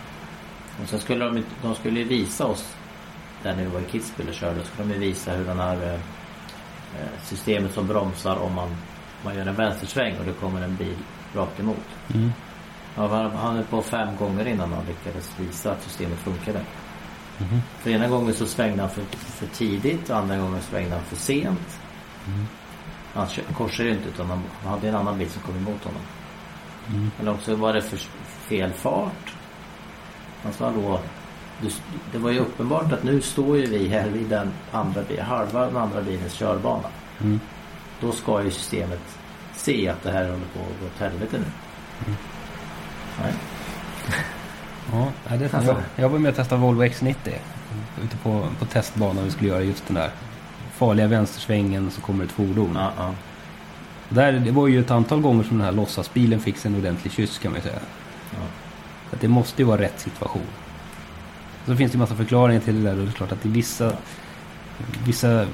Och sen skulle de, de skulle visa oss där när vi var i Kitzbühel och körde. Skulle de visa hur den här eh, systemet som bromsar om man, man gör en vänstersväng och det kommer en bil rakt emot. Mm. Ja, han han höll på fem gånger innan han lyckades visa att systemet funkade. Mhm. För ena gången så svängde han för, för tidigt och andra gången svängde han för sent. Mm. Han korsade ju inte utan han hade en annan bil som kom emot honom. Mm. Eller också var det för fel fart. Alltså då, du, det var ju uppenbart att nu står ju vi här vid den andra bilen, halva den andra bilens körbana. Mm. Då ska ju systemet se att det här håller på att gå åt helvete nu. Mm. Nej. *laughs* Ja, det, Alltså. jag, jag var med och testade Volvo X90. Ute på, på testbanan vi skulle göra just den där farliga vänstersvängen så kommer ett fordon. Ja, ja. Där, det var ju ett antal gånger som den här låtsasbilen fick en ordentlig kyss kan man ju säga. Så att det måste ju vara rätt situation. Så finns det ju massa förklaringar till det där och det är klart att i vissa... Vissa...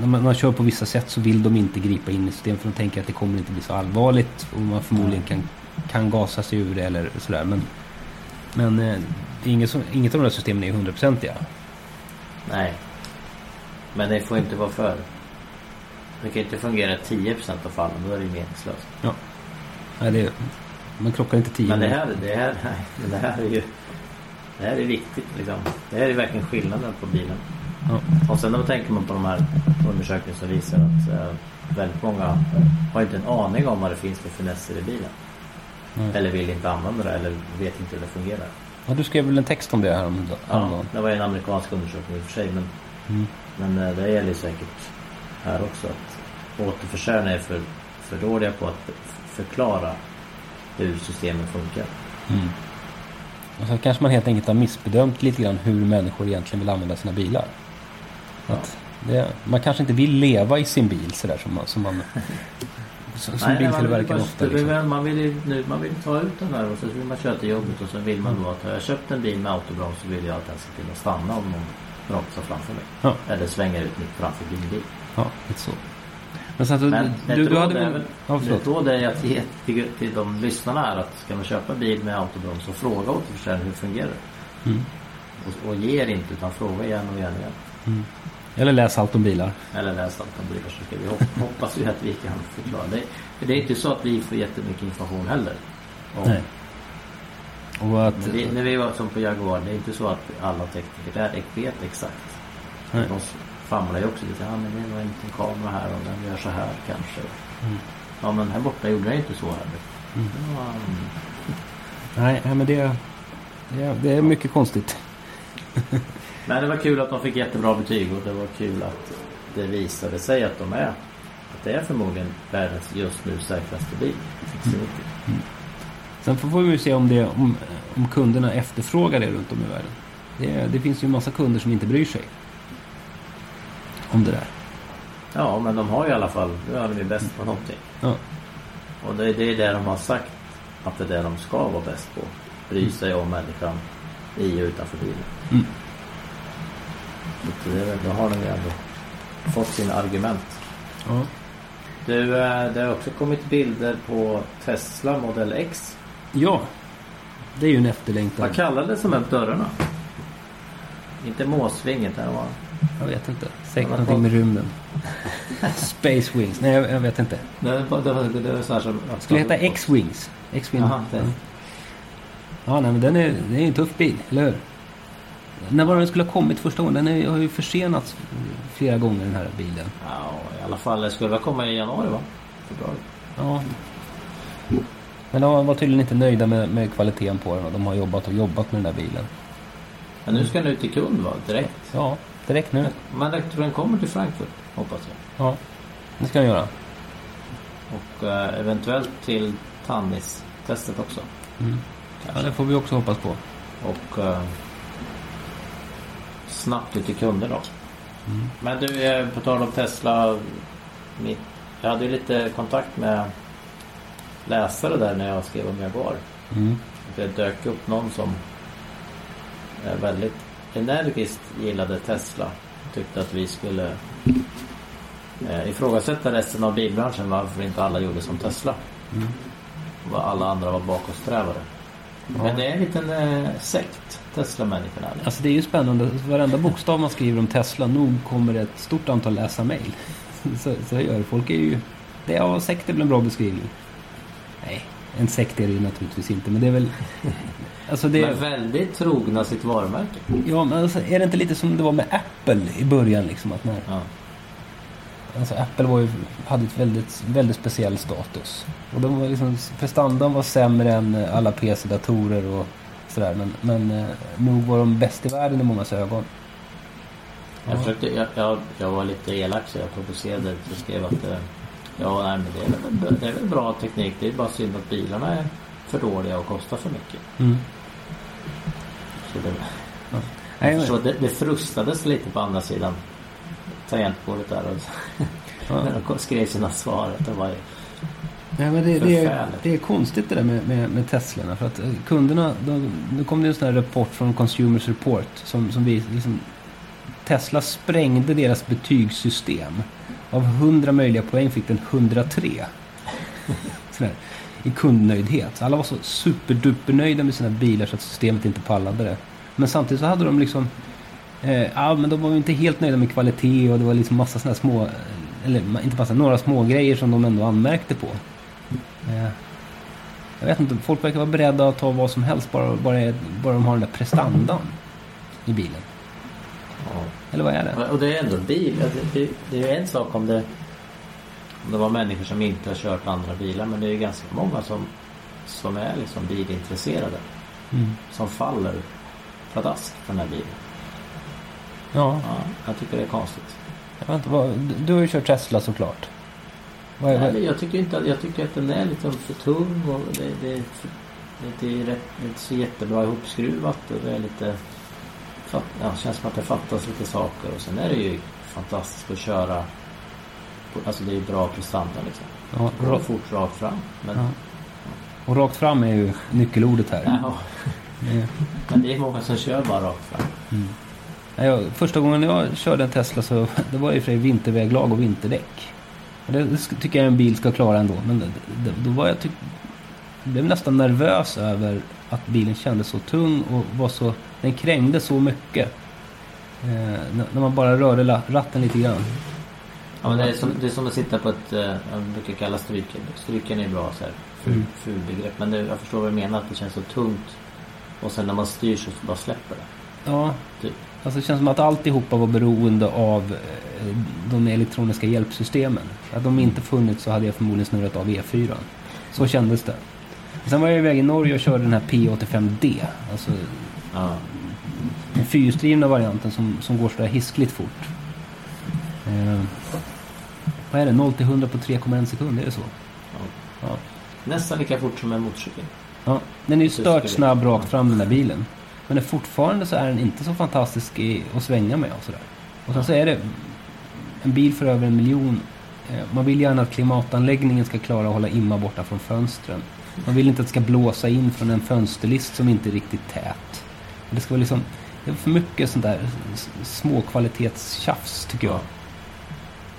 När man, man kör på vissa sätt så vill de inte gripa in i systemet för de tänker att det kommer inte bli så allvarligt och man förmodligen kan, kan gasa sig ur det eller sådär. Men, men eh, inget, inget av de där systemen är hundraprocentiga. Nej. Men det får inte vara för. Det kan inte fungera i 10% av fallen. Då är det meningslöst. Ja. Nej, det, man krockar inte tio Men det här, det här, nej, det här är ju... Det här är viktigt liksom. Det här är verkligen skillnaden på bilen. Ja. Och sen då tänker man på de här undersökningarna som visar att eh, väldigt många har inte en aning om vad det finns för finesser i bilen. Nej. Eller vill inte använda det eller vet inte hur det fungerar. Ja, du skrev väl en text om det här om, Ja, häromdagen? det var ju en amerikansk undersökning i och för sig men, Mm. Men eh, det gäller ju säkert här också att återförsäljarna är för, för dåliga på att förklara hur systemen funkar. Mm. Och så kanske man helt enkelt har missbedömt lite grann hur människor egentligen vill använda sina bilar. Att det, man kanske inte vill leva i sin bil sådär som man, som man som, *laughs* som Nej, nej, man, vill biltillverkare ofta. vill Liksom. man, vill nu, man vill ta ut den här och så vill man köra till jobbet och så vill man då att har jag köpt en bil med autobroms så vill jag att den ska kunna stanna om någon bromsar framför mig. Ja. Eller svänger ut mitt framför din bil. Ja, lite så. Men sen Men du, ett du, hade är väl... Ja, Ett råd är att ge till, till de lyssnarna här att ska man köpa bil med autobroms så fråga återförsäljaren hur det fungerar. Mm. Och, och ge er inte utan fråga igen och igen igen. Mm. Eller läs allt om bilar. Eller läs allt om bilar så ska vi hop- hoppas vi att vi kan förklara. Det, det är inte så att vi får jättemycket information heller. Och- Nej. Och att... Vi, när vi var som på Jaguar, det är inte så att alla tekniker där vet exakt. Nej. De famlar ju också lite. Ja men det är nog en kamera här och den gör så här kanske. Mm. Ja men här borta gjorde den inte så här. Mm. Ja, mm. Nej, nej, men det, det, är- det är mycket konstigt. *laughs* Men det var kul att de fick jättebra betyg och det var kul att det visade sig att de är att det är förmodligen världens just nu säkraste bil. 6090. Sen får vi se om, det, om, om kunderna efterfrågar det runt om i världen. Det, det finns ju en massa kunder som inte bryr sig. Om det där. Ja men de har ju i alla fall, nu är de ju bäst på någonting. Ja. Och det, det är det de har sagt att det är det de ska vara bäst på. Bry sig om människan i och utanför bilen. Mm. Det, då har de ju ändå fått sina argument. Ja. Du, eh, det har också kommit bilder på Tesla Model X. ja. Det är ju en efterlängtad... Vad kallades de här dörrarna? Inte måsvinget, det var... Jag vet inte. Säkert någonting med rymden. Space Wings. Nej, jag, jag vet inte. Det var, det var, det var så här som... Skulle heta X-Wings. X-Wing. Jaha, det. Ja, nej, men den är, det är en tuff bil, eller hur? När var den skulle ha kommit första gången? Den är, har ju försenats flera gånger den här bilen. Ja, i alla fall. Det skulle väl komma i januari va? Februari. Ja. Men de var tydligen inte nöjda med, med kvaliteten på den och de har jobbat och jobbat med den där bilen. Men nu ska den ut till kund va? Direkt. Ja, direkt nu. Men jag tror den kommer till Frankfurt. Hoppas jag. Ja, det ska den göra. Och eh, eventuellt till Tannis-testet också. Mm. Ja, det får vi också hoppas på. Och eh, snabbt ut till kunder då. Mm. Men du, eh, på tal om Tesla. Mitt, jag hade ju lite kontakt med läsare där när jag skrev om Jaguar. Mm. Det dök upp någon som eh, väldigt energiskt gillade Tesla. Tyckte att vi skulle eh, ifrågasätta resten av bilbranschen varför inte alla gjorde som Tesla. Mm. Alla andra var bakåtsträvare. Men det är en liten eh, sekt, Tesla-människorna. Alltså det är ju spännande. Varenda bokstav man skriver om Tesla, nog kommer det ett stort antal läsarmail. *laughs* Så, så gör det. Folk är ju... Det är, ja, sekt är väl en bra beskrivning. Nej, en sekt är det ju naturligtvis inte. Men det är väl... *laughs* Alltså det, Men väldigt trogna sitt varumärke. ja, men alltså, är det inte lite som det var med Apple i början? Liksom, att när, Ja. alltså, Apple var ju, hade ett väldigt, väldigt speciell status. Och de var liksom, prestandan var sämre än alla PC-datorer och sådär. Men, men eh, nog var de bäst i världen i mångas ögon. Jag, försökte, jag, jag, jag var lite elak så jag provocerade. Jag skrev att eh, ja, nej, men det, är väl, det är väl bra teknik. Det är bara synd att bilarna är för dåliga och kostar för mycket. Mm. Så det, Nej, jag förstår, det, det frustades lite på andra sidan tangentbordet där. Och, Ja. *laughs* när de skrev sina svar. Det var, Nej, men det, det, är, det är konstigt det där med, med, med Teslorna. För att eh, kunderna, de, nu kom det en sån här rapport från Consumers Report som, som vi, liksom, Tesla sprängde deras betygssystem. Av 100 möjliga poäng fick den 103. Sådär, I kundnöjdhet. Alla var så superdupernöjda med sina bilar så att systemet inte pallade det. Men samtidigt så hade de liksom Eh, ja, men de var ju inte helt nöjda med kvalitet och det var liksom massa sådana små, eh, eller inte massa, några små grejer som de ändå anmärkte på. Eh, jag vet inte, folk verkar vara beredda att ta vad som helst bara, bara, bara de har den där prestandan i bilen ja. Eller vad är det? Och det är ändå en bil. Det, det, det är en sak om det, om det var människor som inte har kört andra bilar. Men det är ju ganska många som, som är liksom bilintresserade. Mm. Som faller pladask för den här bilen. Ja, Ja, jag tycker det är konstigt. jag vet inte, vad, du- har ju kört Tesla såklart. Vad är, Nej, jag tycker inte att, jag tycker att den är lite för tung och det, det, är för, det är rätt, det är inte så jättebra ihopskruvat och det är lite fatt, ja, känns som att det fattas lite saker och sen är det ju fantastiskt att köra alltså det är ju bra prestanda liksom. ja, Gå ra, fort rakt fram. Men, ja. Och rakt fram är ju nyckelordet här. *laughs* ja, men det är många som kör bara rakt fram. Nej, jag, första gången jag körde en Tesla så det var och för vinterväglag och vinterdäck. Och det, tycker jag en bil ska klara ändå. Men det, det, då var jag, tyck, jag blev nästan nervös över att bilen kändes så tung och var så, den krängde så mycket. Eh, när, man bara rörde ratten lite grann. Ja, men det, är som, det är som att sitta på ett, eh, jag brukar kalla stryken. Stryken är bra så här, ful, Mm. ful begrepp. Men det, jag förstår vad du menar, att det känns så tungt. Och sen när man styr så bara släpper det. Ja, Typ. alltså det känns som att alltihopa var beroende av eh, de elektroniska hjälpsystemen. Hade de inte funnits så hade jag förmodligen snurrat av E4. Så kändes det. Sen var jag iväg i Norge och körde den här P85D. Alltså Ja. den fyrhjulsdrivna varianten som, som går sådär hiskligt fort. Eh, vad är det? 0 till 100 på 3,1 sekund, är det så? Ja. Ja. Nästan lika fort som en motorcykel. ja. Den är ju stört snabb rakt fram den där bilen. Men det fortfarande så är den inte så fantastisk i, att svänga med och sådär. Och sen så är det en bil för över en miljon. Eh, Man vill gärna att klimatanläggningen ska klara att hålla imma borta från fönstren. Man vill inte att det ska blåsa in från en fönsterlist som inte är riktigt tät. Det ska vara liksom, det är för mycket sånt där småkvalitetstjafs tycker jag.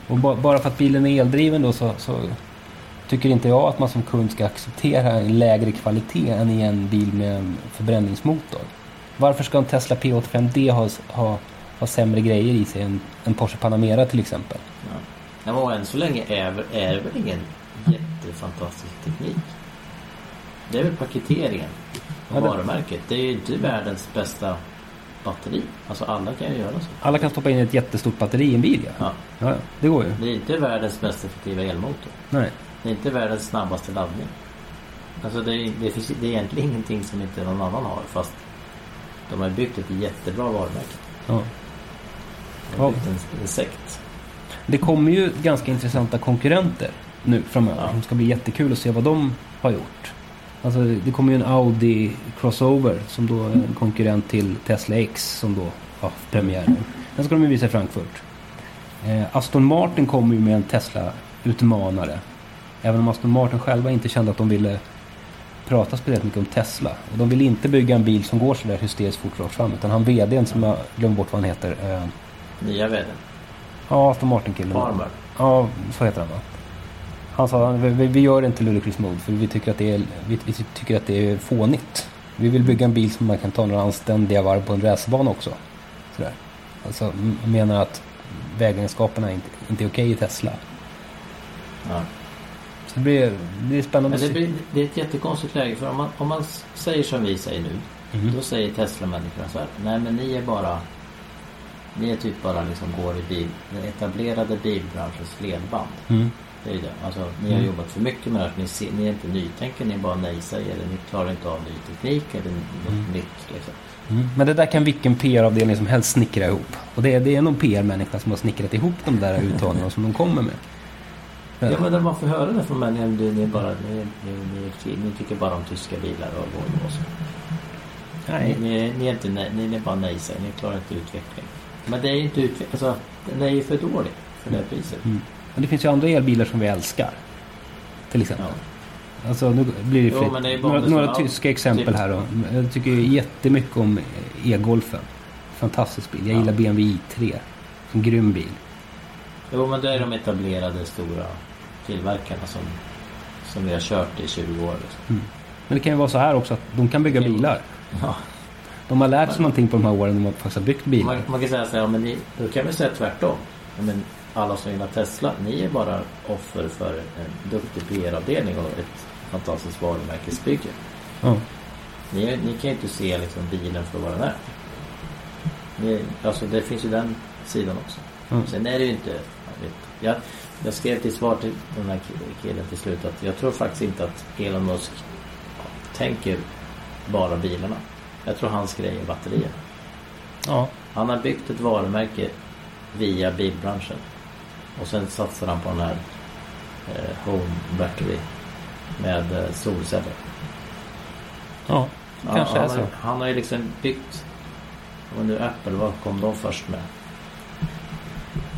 Och ba, bara för att bilen är eldriven då så, så tycker inte jag att man som kund ska acceptera en lägre kvalitet än i en bil med en förbränningsmotor. Varför ska en Tesla P85D ha, ha, ha sämre grejer i sig än en Porsche Panamera till exempel? Ja. Och än så länge är, är det väl ingen jättefantastisk teknik. Det är väl paketeringen Ja, och det- varumärket. Det är ju inte världens bästa batteri. Alltså alla kan ju göra så. Alla kan stoppa in ett jättestort batteri i en bil ja. Ja. Det går ju. Det är inte världens mest effektiva elmotor. Nej. Det är inte världens snabbaste laddning. Alltså det, är- det, finns, det är egentligen ingenting som inte någon annan har fast de har byggt ett jättebra varumärke. Ja. De har byggt en, en sekt. Det kommer ju ganska intressanta konkurrenter nu framöver. Ja. Det ska bli jättekul att se vad de har gjort. Alltså det kommer ju en Audi Crossover som då är en konkurrent till Tesla X som då har premiär nu. Den ska de ju visa i Frankfurt. Eh, Aston Martin kommer ju med en Tesla-utmanare. Även om Aston Martin själva inte kände att de ville prata speciellt mycket om Tesla. Och de vill inte bygga en bil som går sådär hysteriskt fort rakt fram. Utan han VDn som jag glömmer bort vad han heter. Eh, Nya vdn. ja, Aston Martin-killen. Farmer. Ja, så heter han va? Han sa vi, vi- gör inte Ludicrous Mode för vi tycker, att det är, vi, vi tycker att det är fånigt. Vi vill bygga en bil som man kan ta några anständiga varv på en racerbana också. Sådär. Alltså menar att vägegenskaperna inte, inte är okej i Tesla. Ja. Så det blir, det blir spännande Men det, blir, det är ett jättekonstigt läge för om man, om man säger som vi säger nu. Mhm. Då säger Tesla-människorna så här. Nej men ni är bara Ni är typ bara liksom går i bil, den etablerade bilbranschens ledband. Mm. Ju det. Alltså, ni har Mm. jobbat för mycket med det här. Ni, ser, ni är inte nytänkare, ni är bara nej-sägare. Ni klarar inte av ny teknik eller något Mm. nytt. Liksom. Mm. Men det där kan vilken PR-avdelning som helst snickra ihop. Och det är, det är någon PR-människa som har snickrat ihop de där uttalningarna som de kommer med. Ja men när man får höra det från människor. Ni, ni, bara, ni, ni, ni, ni tycker bara om tyska bilar och Volvo och så. Ni, Nej. ni, ni, är inte, nej- ni är bara nej-sägare. Ni klarar inte utveckling. Men det är ju inte utveckling. Alltså, den är ju för dålig för det priset. Mm. Men det finns ju andra elbilar som vi älskar. Till exempel. Ja. Alltså nu blir det Jo, fritt. det några några tyska exempel typ- här då. Jag tycker jättemycket om e-golfen. Fantastisk bil. Jag Ja. gillar BMW i3. En grym bil. Jo men det är de etablerade stora tillverkarna som, som vi har kört i 20 år. Liksom. Men det kan ju vara så här också att de kan bygga Mm. bilar. Ja. De har lärt sig någonting på de här åren när de faktiskt har byggt bilar. Man, man kan säga så här, ja, men ni, då kan vi säga tvärtom. Men alla som gillar Tesla, ni är bara offer för en duktig PR-avdelning och ett fantastiskt varumärkesbygge. Ja. Ni, ni kan ju inte se liksom, bilen för vad den är. Ni, alltså det finns ju den sidan också. Mm. Sen är det ju inte... Jag, jag, skrev till svar till den här ki- killen till slut att jag tror faktiskt inte att Elon Musk tänker bara bilarna. Jag tror hans grej är batterier. ja. Han har byggt ett varumärke via bilbranschen. Och sen satsar han på den här eh, Home Battery med eh, solceller. Ja. Ja, Kanske är han, så. har, han har ju liksom byggt... Och nu Apple, vad kom de först med?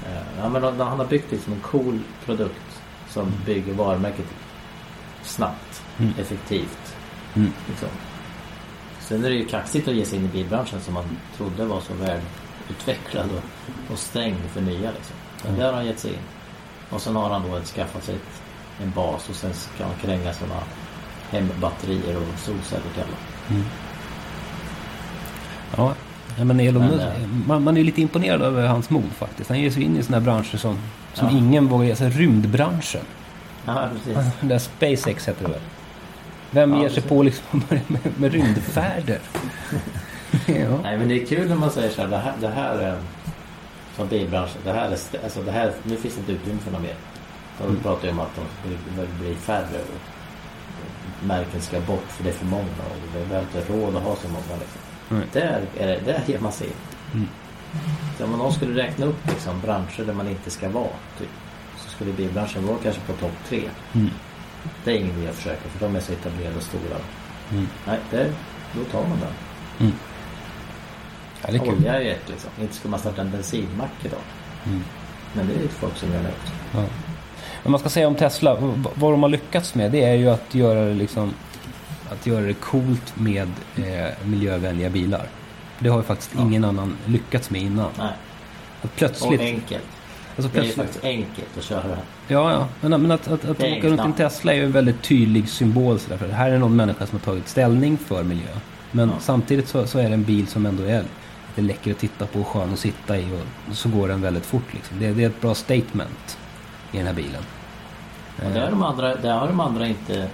Eh, ja, men han han har byggt liksom en cool produkt som bygger varumärket snabbt, Mm. effektivt. Mm. Liksom. Sen är det ju kaxigt att ge sig in i bilbranschen som man trodde var så välutvecklad och, och stängd för nya. Liksom. Men Mm. där har han gett sig in. Och sen har han då skaffat sig ett, en bas och sen ska han kränga sådana hembatterier och solceller till alla. Mm. Ja. men Elon Men, eh, man, man är lite imponerad över hans mod faktiskt. Han ger sig in i sådana här branscher som, som Ja. ingen vågar ge sig. Rymdbranschen. Ja, precis. Den där SpaceX heter det väl? Vem Ja, ger sig på liksom *laughs* med, med rymdfärder? *laughs* ja. Nej men det är kul när man säger så här, det här, det här är som bilbranschen, det här är, alltså det här, nu finns det inte utrymme för något mer. De Mm. pratar ju om att de blir, blir färre och märken ska bort för det är för många och vi har inte råd att ha så många. Liksom. Nej. Där, är det, där ger man sig in. Mm. Så om någon skulle räkna upp liksom, branscher där man inte ska vara typ, så skulle bilbranschen vara kanske på topp tre. Mm. Det är ingen idé att försöka för de är så etablerade och stora. Mm. Nej, det, då tar man den. Är kul. Olja är ju ett liksom. Inte ska man starta en bensinmack idag. Mm. Men det är ju folk som gör det också. Ja. Men man ska säga om Tesla, vad de har lyckats med det är ju att göra det liksom att göra det coolt med eh, miljövänliga bilar. Det har ju faktiskt Ja. ingen annan lyckats med innan. Nej. Att Och plötsligt... enkelt. Alltså Det är ju plötsligt faktiskt enkelt att köra. ja, ja. Men, men att, att, att är åka runt i en. Tesla är ju en väldigt tydlig symbol. Så därför. Det här är någon människa som har tagit ställning för miljö. Men Ja. samtidigt så, så är det en bil som ändå är lite läcker att titta på och skön att sitta i. Och så går den väldigt fort. Liksom. Det, det är ett bra statement i den här bilen. Och det har, de andra, det har de andra inte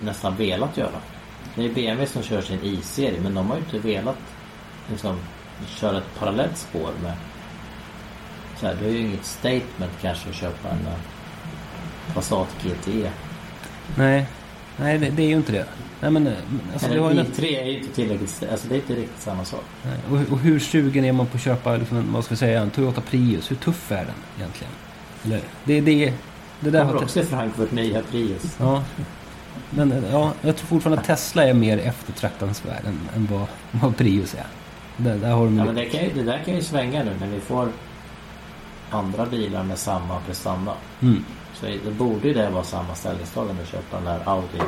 nästan velat göra. Det är BMW som kör sin i-serie men de har ju inte velat liksom, köra ett parallellt spår med så här, det är ju inget statement kanske att köpa en eh, Passat GTE. Nej, nej det, det är ju inte det. Nej, men, eh, alltså, Men det har ju en nä- i3 är ju inte tillräckligt, alltså det är inte riktigt samma sak. nej. och, och hur sugen är man på att köpa liksom, vad ska vi säga, en Toyota Prius? Hur tuff är den egentligen? Eller, det, det, det där har också Frankfurt nya Prius. Ja. Men eh, ja, jag tror fortfarande att Tesla är mer eftertraktansvärd än, än vad, vad Prius är. Där, där har de Ja, men det, kan ju, det där kan ju svänga nu när vi får andra bilar med samma prestanda. mm. Så det borde ju det vara samma ställningstagande att köpa den där Audi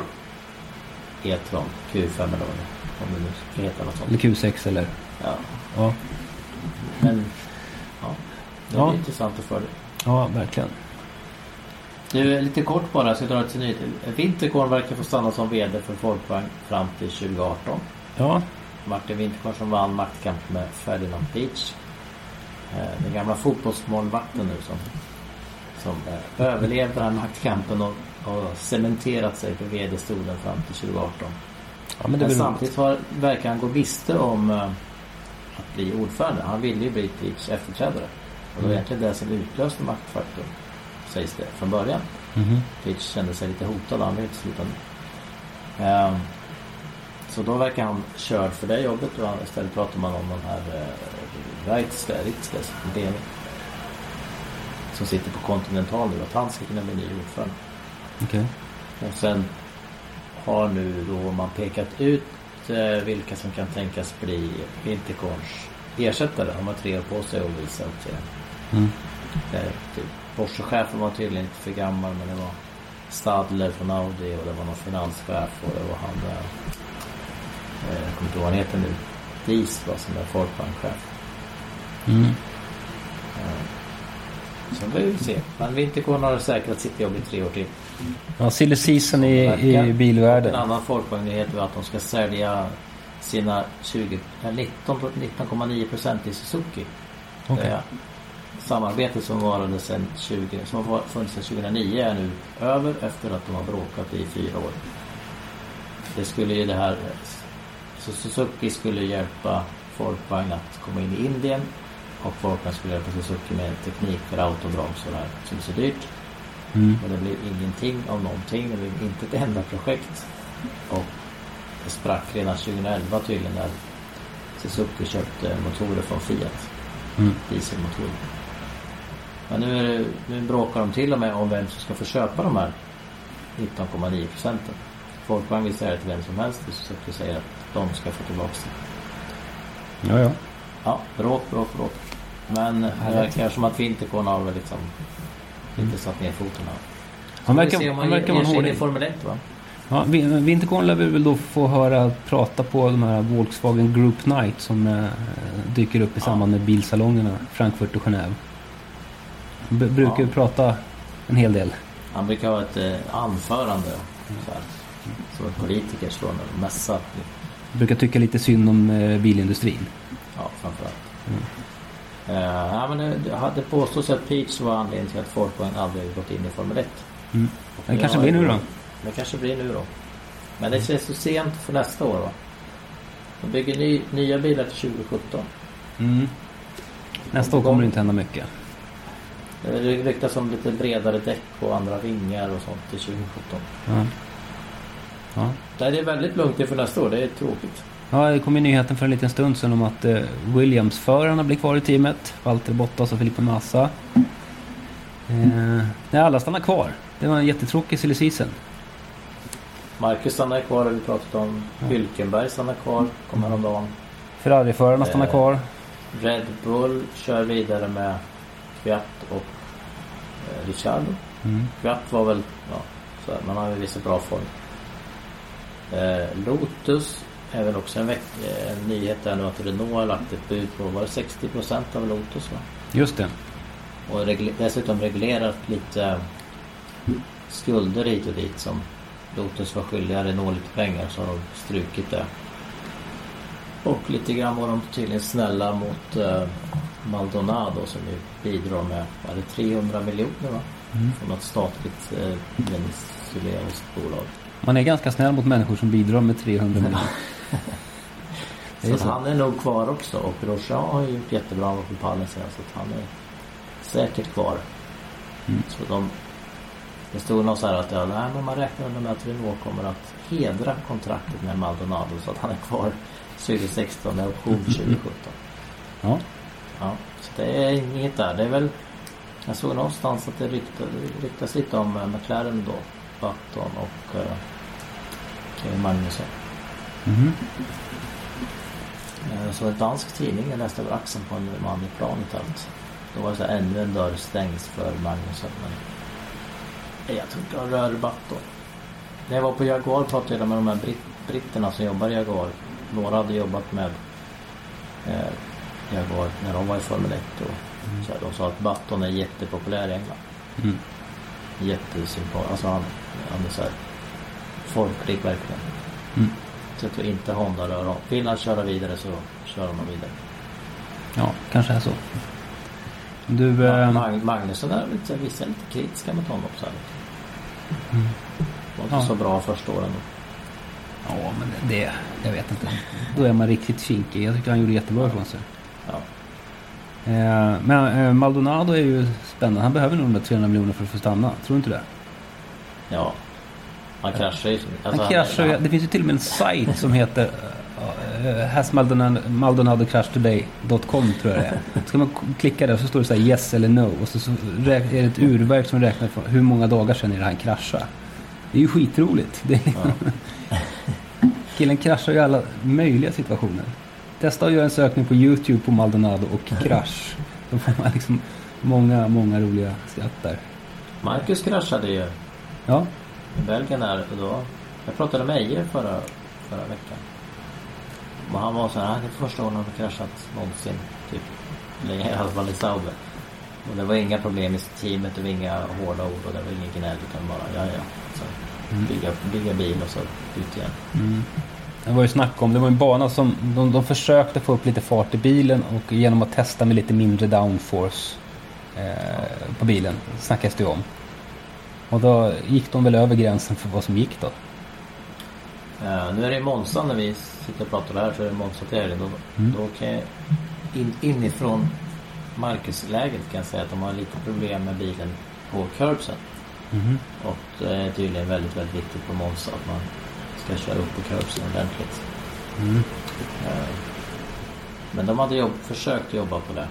E-tron Q5 eller vad det om det nu ska heta något Eller sånt. Q6 eller... Ja, Ja. men ja, det Ja. blir intressant att följa. Ja, verkligen. Du, lite kort bara, jag ska dra till nytt. Winterkorn verkar få stanna som VD för Folkvagn fram till 2018. Ja, Martin Winterkorn som vann maktkamp med Ferdinand Beach. Eh, Den gamla fotbollsmålvakten nu som, som överlevde den här maktkampen och, och cementerat sig på VD-stolen fram till 2018. ja men Men samtidigt var, verkar han gå miste om eh, att bli ordförande. Han ville ju bli Beach efterträdare. Och det var Mm. egentligen det som utlöste maktfaktorn. Sägs det från början. Mhm. Pitch kände sig lite hotad. Han ville inte sluta nu. Ehm, så då verkar han körd för det jobbet och istället pratar man om den här uh, Reitzke, Reitzke, DN, som sitter på Continental nu, att han ska kunna bli ny ordförande. Okej. Och sen har nu då man pekat ut eh, vilka som kan tänkas bli Winterkorns ersättare. De har tre år på sig att visa upp till Mm. Eh, typ, Porsche-chefen var tydligen inte för gammal men det var Stadler från Audi och det var någon finanschef och det var han eh, eh, Jag kommer inte ihåg vad han heter nu. Dies var som är Folkbankchef. Mm. Så vi vill se. Men Winterkorn har säkrat sitt jobb i tre år till. Ja, silly season i, i En bilvärlden. annan folkvagnnyhet var att de ska sälja sina 20, eh, 19 19,9 procent i Suzuki. Okej. Det samarbetet som varade sedan 20, som har funnits sedan 2009 är nu över efter att de har bråkat i fyra år. Det skulle ju det här så Suzuki skulle hjälpa Folkvagn att komma in i Indien och Folkvagn skulle hjälpa Suzuki med teknik för autobroms och det här som är så dyrt. Mm. Men det blev ingenting av någonting. Det blev inte ett enda projekt. Och det sprack redan 2011 tydligen när Suzuki köpte motorer från Fiat. Mm. Dieselmotorer. Men nu, är det, nu bråkar de till och med om vem som ska få köpa de här 19,9 procenten. Folkvagn vill säga det till vem som helst och Suzuki säger att de ska få tillbaka det. Ja, ja. Ja, bråk, bråk, bråk. Men det verkar som att Winterkorn har väl liksom inte satt ner foten. Han verkar, han verkar vara en i hårding. Formel 1 va? Ja, Vin- Winterkorn lär vi väl då få höra prata på de här Volkswagen Group Night som eh, dyker upp i Ja. samband med bilsalongerna Frankfurt och Genève. B- brukar Ja. ju prata en hel del. Han brukar ha ett eh, anförande så här, som en politiker står och mässa. Brukar tycka lite synd om eh, bilindustrin. Ja, framförallt. Eh, ja, men det, det hade påståtts att Peach var anledningen till att Folkvagn aldrig gått in i Formel 1. Mm. Det kanske blir nu då. Det kanske blir nu då. Men det känns så sent för nästa år va? De bygger ny, nya bilar till 2017. Mm. Nästa år kommer det inte hända mycket. Det ryktas om lite bredare däck och andra vingar och sånt till 2017. Ja. Ja. Det är väldigt lugnt inför nästa år. Det är tråkigt. Ja, det kom ju nyheten för en liten stund sedan om att eh, Williams-förarna blir kvar i teamet. Valtteri Bottas och Felipe Massa. Eh, nej, alla stannar kvar. Det var en jättetråkig silly season. Marcus stannar kvar, vi pratat om. Hylkenberg stannar kvar, kom häromdagen. Ferrari-förarna stannar Eh. kvar. Red Bull kör vidare med Kviat och eh, Ricciardo. Mm. Kviat var väl, ja, så här, man har ju visat bra form. Eh, Lotus väl också en, veck- eh, en nyhet där nu att Renault har lagt ett bud på, var det 60% av Lotus va? Just det. Och regle- dessutom reglerat lite skulder hit och dit som Lotus var skyldiga Renault lite pengar så har de strukit det. Och lite grann var de tydligen snälla mot eh, Maldonado som ju bidrar med, vad är det 300 miljoner va? Mm. Från något statligt eh, venezuelanskt bolag. Man är ganska snäll mot människor som bidrar med 300 miljoner. *laughs* *laughs* Så, så. han är nog kvar också och Grosjean har gjort jättebra på pallen senast så att han är säkert kvar. Mm. Så de Det stod något så här att ja, nej, men man räknar med att Renault kommer att hedra kontraktet med Maldonado så att han är kvar 2016 med option *laughs* 2017. Ja. Ja, så det är inget där. Det är väl Jag såg någonstans att det ryktas, lite om eh, McLaren då. Button och uh, Kevin Magnusson. Jag såg en dansk tidning, jag läste över axeln på en man i planet allt. Då var det så här, ännu en dörr stängs för Magnusson. Men Nej, jag tror inte han rör Button. När jag var på Jaguar pratade jag med de här britt, britterna som jobbar i Jaguar. Några hade jobbat med eh, Jaguar när de var i Formel 1 och Så här, de sa att Button är jättepopulär i England. Mm. Jättesympatisk. Alltså han, han är så här folklig verkligen. Mm. Så jag tror inte Honda rör om. Vill han köra vidare så kör de vidare. Ja, kanske är så. Du... Mag- Eh, Mag- Magnusson är lite, vissa är lite kritiska mot honom så här. Mm. Var inte Ja. så bra första åren. ja, men det... Jag vet inte. Då är man riktigt kinkig. Jag tycker han gjorde jättebra ifrån sig. Ja. Eh, men eh, Maldonado är ju spännande. Han behöver nog de där 300 miljoner för att få stanna. Tror du inte det? ja. Han kraschar ju. Alltså, Han kraschar han- Det finns ju till och med en sajt som heter uh, Has Maldonado, Maldonado crashed today.com tror jag det är. Ska man k- klicka där så står det så här yes eller no. Och så, så är det ett urverk som räknar från hur många dagar sedan är det han kraschade. Det är ju skitroligt. Det liksom, *laughs* Killen kraschar ju i alla möjliga situationer. Testa att göra en sökning på YouTube på Maldonado och krasch. Då får man liksom många, många roliga skratt där. Marcus kraschade ju Ja, Belgien här och då. Jag pratade med Eje förra, förra veckan. Och han var så här, "Ah, det är första gången han har kraschat någonsin. Typ. Länge, i alla fall i Sauber. Och det var inga problem i teamet, det var inga hårda ord och det var ingen gnäll utan bara ja ja. Så bygga, bygga bil och så ut igen. Mm. Det var ju snack om, det var en bana som de, de försökte få upp lite fart i bilen och genom att testa med lite mindre downforce eh, på bilen snackas det ju om. Och då gick de väl över gränsen för vad som gick då. Eh, nu är det Monza när vi sitter och pratar här så är det Monza till helgen. Då, Mm. då kan jag in, inifrån Marcus-läget kan jag säga att de har lite problem med bilen på curbsen. Mhm. Och det är tydligen väldigt, väldigt viktigt på Monza att man ska köra upp på curbsen ordentligt. Mm. Eh, Men de hade jobb, försökt jobba på det.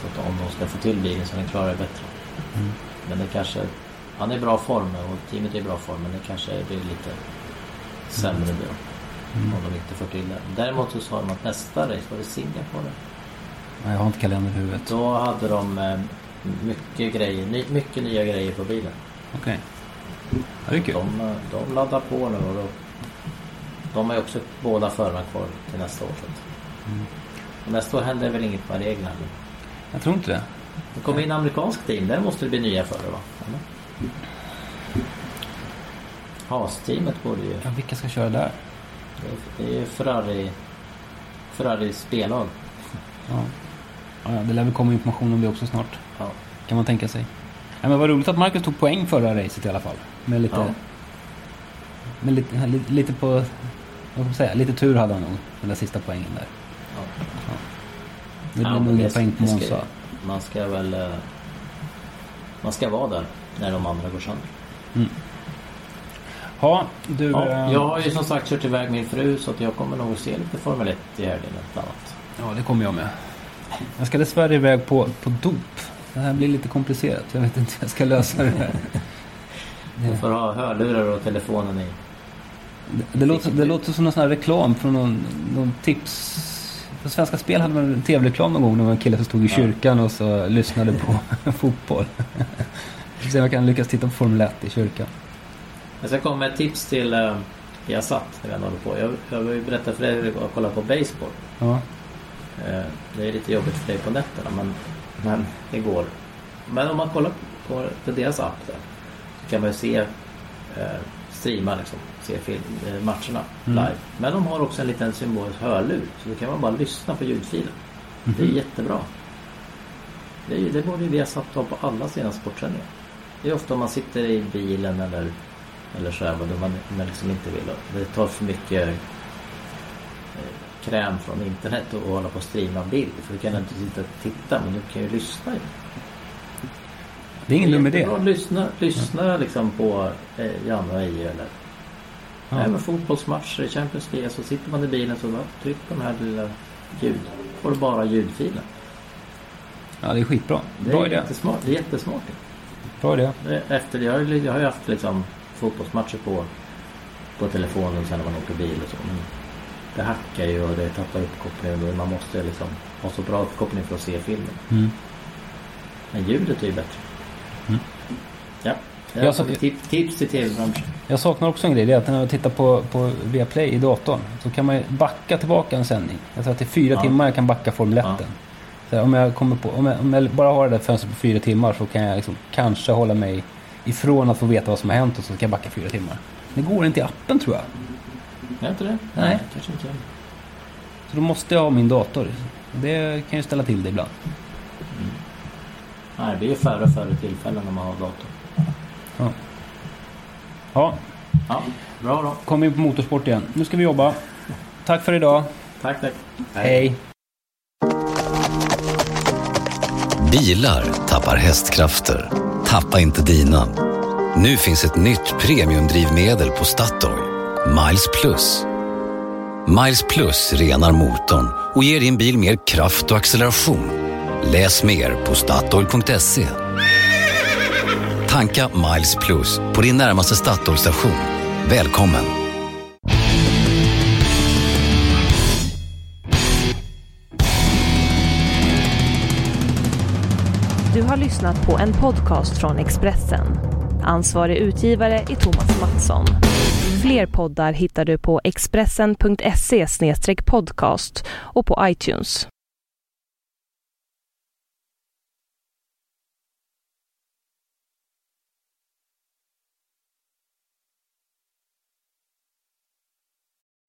Så att om de ska få till bilen så den klarar det bättre. Mm. Men det kanske... Han är i bra form och teamet är i bra form men det kanske blir lite sämre då. Mm. Om de inte får till det. Däremot så sa de att nästa race var det Singapore. Nej, Jag har inte kalendern i huvudet. Då hade de eh, mycket grejer, ny, mycket nya grejer på bilen. Okej. Ja, det är kul. De, de laddar på nu och då, de har ju också båda förarna kvar till nästa år. Så. Mm. Nästa år händer väl inget med reglerna. Jag tror inte det. Det kommer in amerikansk team, där måste det bli nya förare va? Eller? Haas-teamet borde ju... Ja, vilka ska köra där? Det är- ju Ferrari... Ferraris spellag. Ja. Ja, det lär väl komma information om det också snart. Ja. Kan man tänka sig. Ja, men vad roligt att Marcus tog poäng förra racet i alla fall. Med lite, Ja. med lite, lite, lite på... Vad ska man säga? Lite tur hade han nog. Den där sista poängen där. Ja. Det men nog det- poäng på Monza. Man ska väl... eh, Man ska vara där när de andra går sönder. Ja, du... Ja, eh, jag har ju som sagt kört iväg min fru så att jag kommer nog att se lite Formel 1 i helgen annat. ja, det kommer jag med. Jag ska dessvärre iväg på, på dop. Det här blir lite komplicerat. Jag vet inte hur jag ska lösa det här. Du får ha hörlurar och telefonen i. Det, det, låter, det låter som någon sån här reklam från någon, någon tips. På Svenska Spel hade man en tv-reklam någon gång. Det var en kille som stod i kyrkan och så lyssnade på *laughs* fotboll. Får se om jag kan lyckas titta på Formel 1 i kyrkan. Jag ska komma med ett tips till uh, när vi ändå håller på. Jag, jag vill berätta för dig hur det går att kolla på baseball. Ja. Eh, det är lite jobbigt för dig på nätterna men, men det går. Men om man kollar på, på deras app där så kan man ju se eh, streama liksom. Se film, eh, matcherna Mm. live. Men de har också en liten symbolisk hörlur. Så då kan man bara lyssna på ljudfilen. Det är jättebra. Det, är, det borde vi ha på alla sina sportsändningar. Det är ofta om man sitter i bilen eller, eller så här, då man, man liksom inte vill. Det tar för mycket eh, kräm från internet och hålla på och streama bild. För du kan inte sitta och titta men du kan ju lyssna. Det är ingen dum idé. Lyssna, lyssna liksom på eh, Janne och Eje eller Ja. Även fotbollsmatcher, Champions League. Så sitter man i bilen så tryck på den här lilla ljud. får du bara ljudfilen. Ja, det är skitbra. Det Bra är idé. jättesmart. Det är jättesmart. Bra idé. Efter, jag, har jag har ju haft liksom fotbollsmatcher på, på telefonen sen när man åker bil och så. Men det hackar ju och det tappar uppkopplingen och man måste liksom ha så bra uppkoppling för att se filmen. Mm. Men ljudet är ju bättre. Mm. Ja. Jag Jag så- tips, tips till tv-branschen. Jag saknar också en grej. Det är att när jag tittar på, på Viaplay i datorn så kan man backa tillbaka en sändning. Jag tror att det är fyra Ja. timmar jag kan backa Formel 1. Ja. Så om, jag kommer på, om, jag, om jag bara har det där fönstret på fyra timmar så kan jag liksom kanske hålla mig ifrån att få veta vad som har hänt och så ska jag backa fyra timmar. Det går inte i appen tror jag. Är inte det? Nej. kanske inte. Så då måste jag ha min dator. Det kan ju ställa till det ibland. Nej, det ju färre och färre tillfällen när man har dator. Ja, Ja, bra då. kom in på motorsport igen. Nu ska vi jobba. Tack för idag. Tack, tack. Hej. Bilar tappar hästkrafter. Tappa inte dina. Nu finns ett nytt premiumdrivmedel på Statoil. Miles Plus. Miles Plus renar motorn och ger din bil mer kraft och acceleration. Läs mer på Statoil.se. Tanka Miles Plus på din närmaste Statoil-station. Välkommen! Du har lyssnat på en podcast från Expressen. Ansvarig utgivare är Thomas Mattsson. Fler poddar hittar du på expressen.se podcast och på iTunes.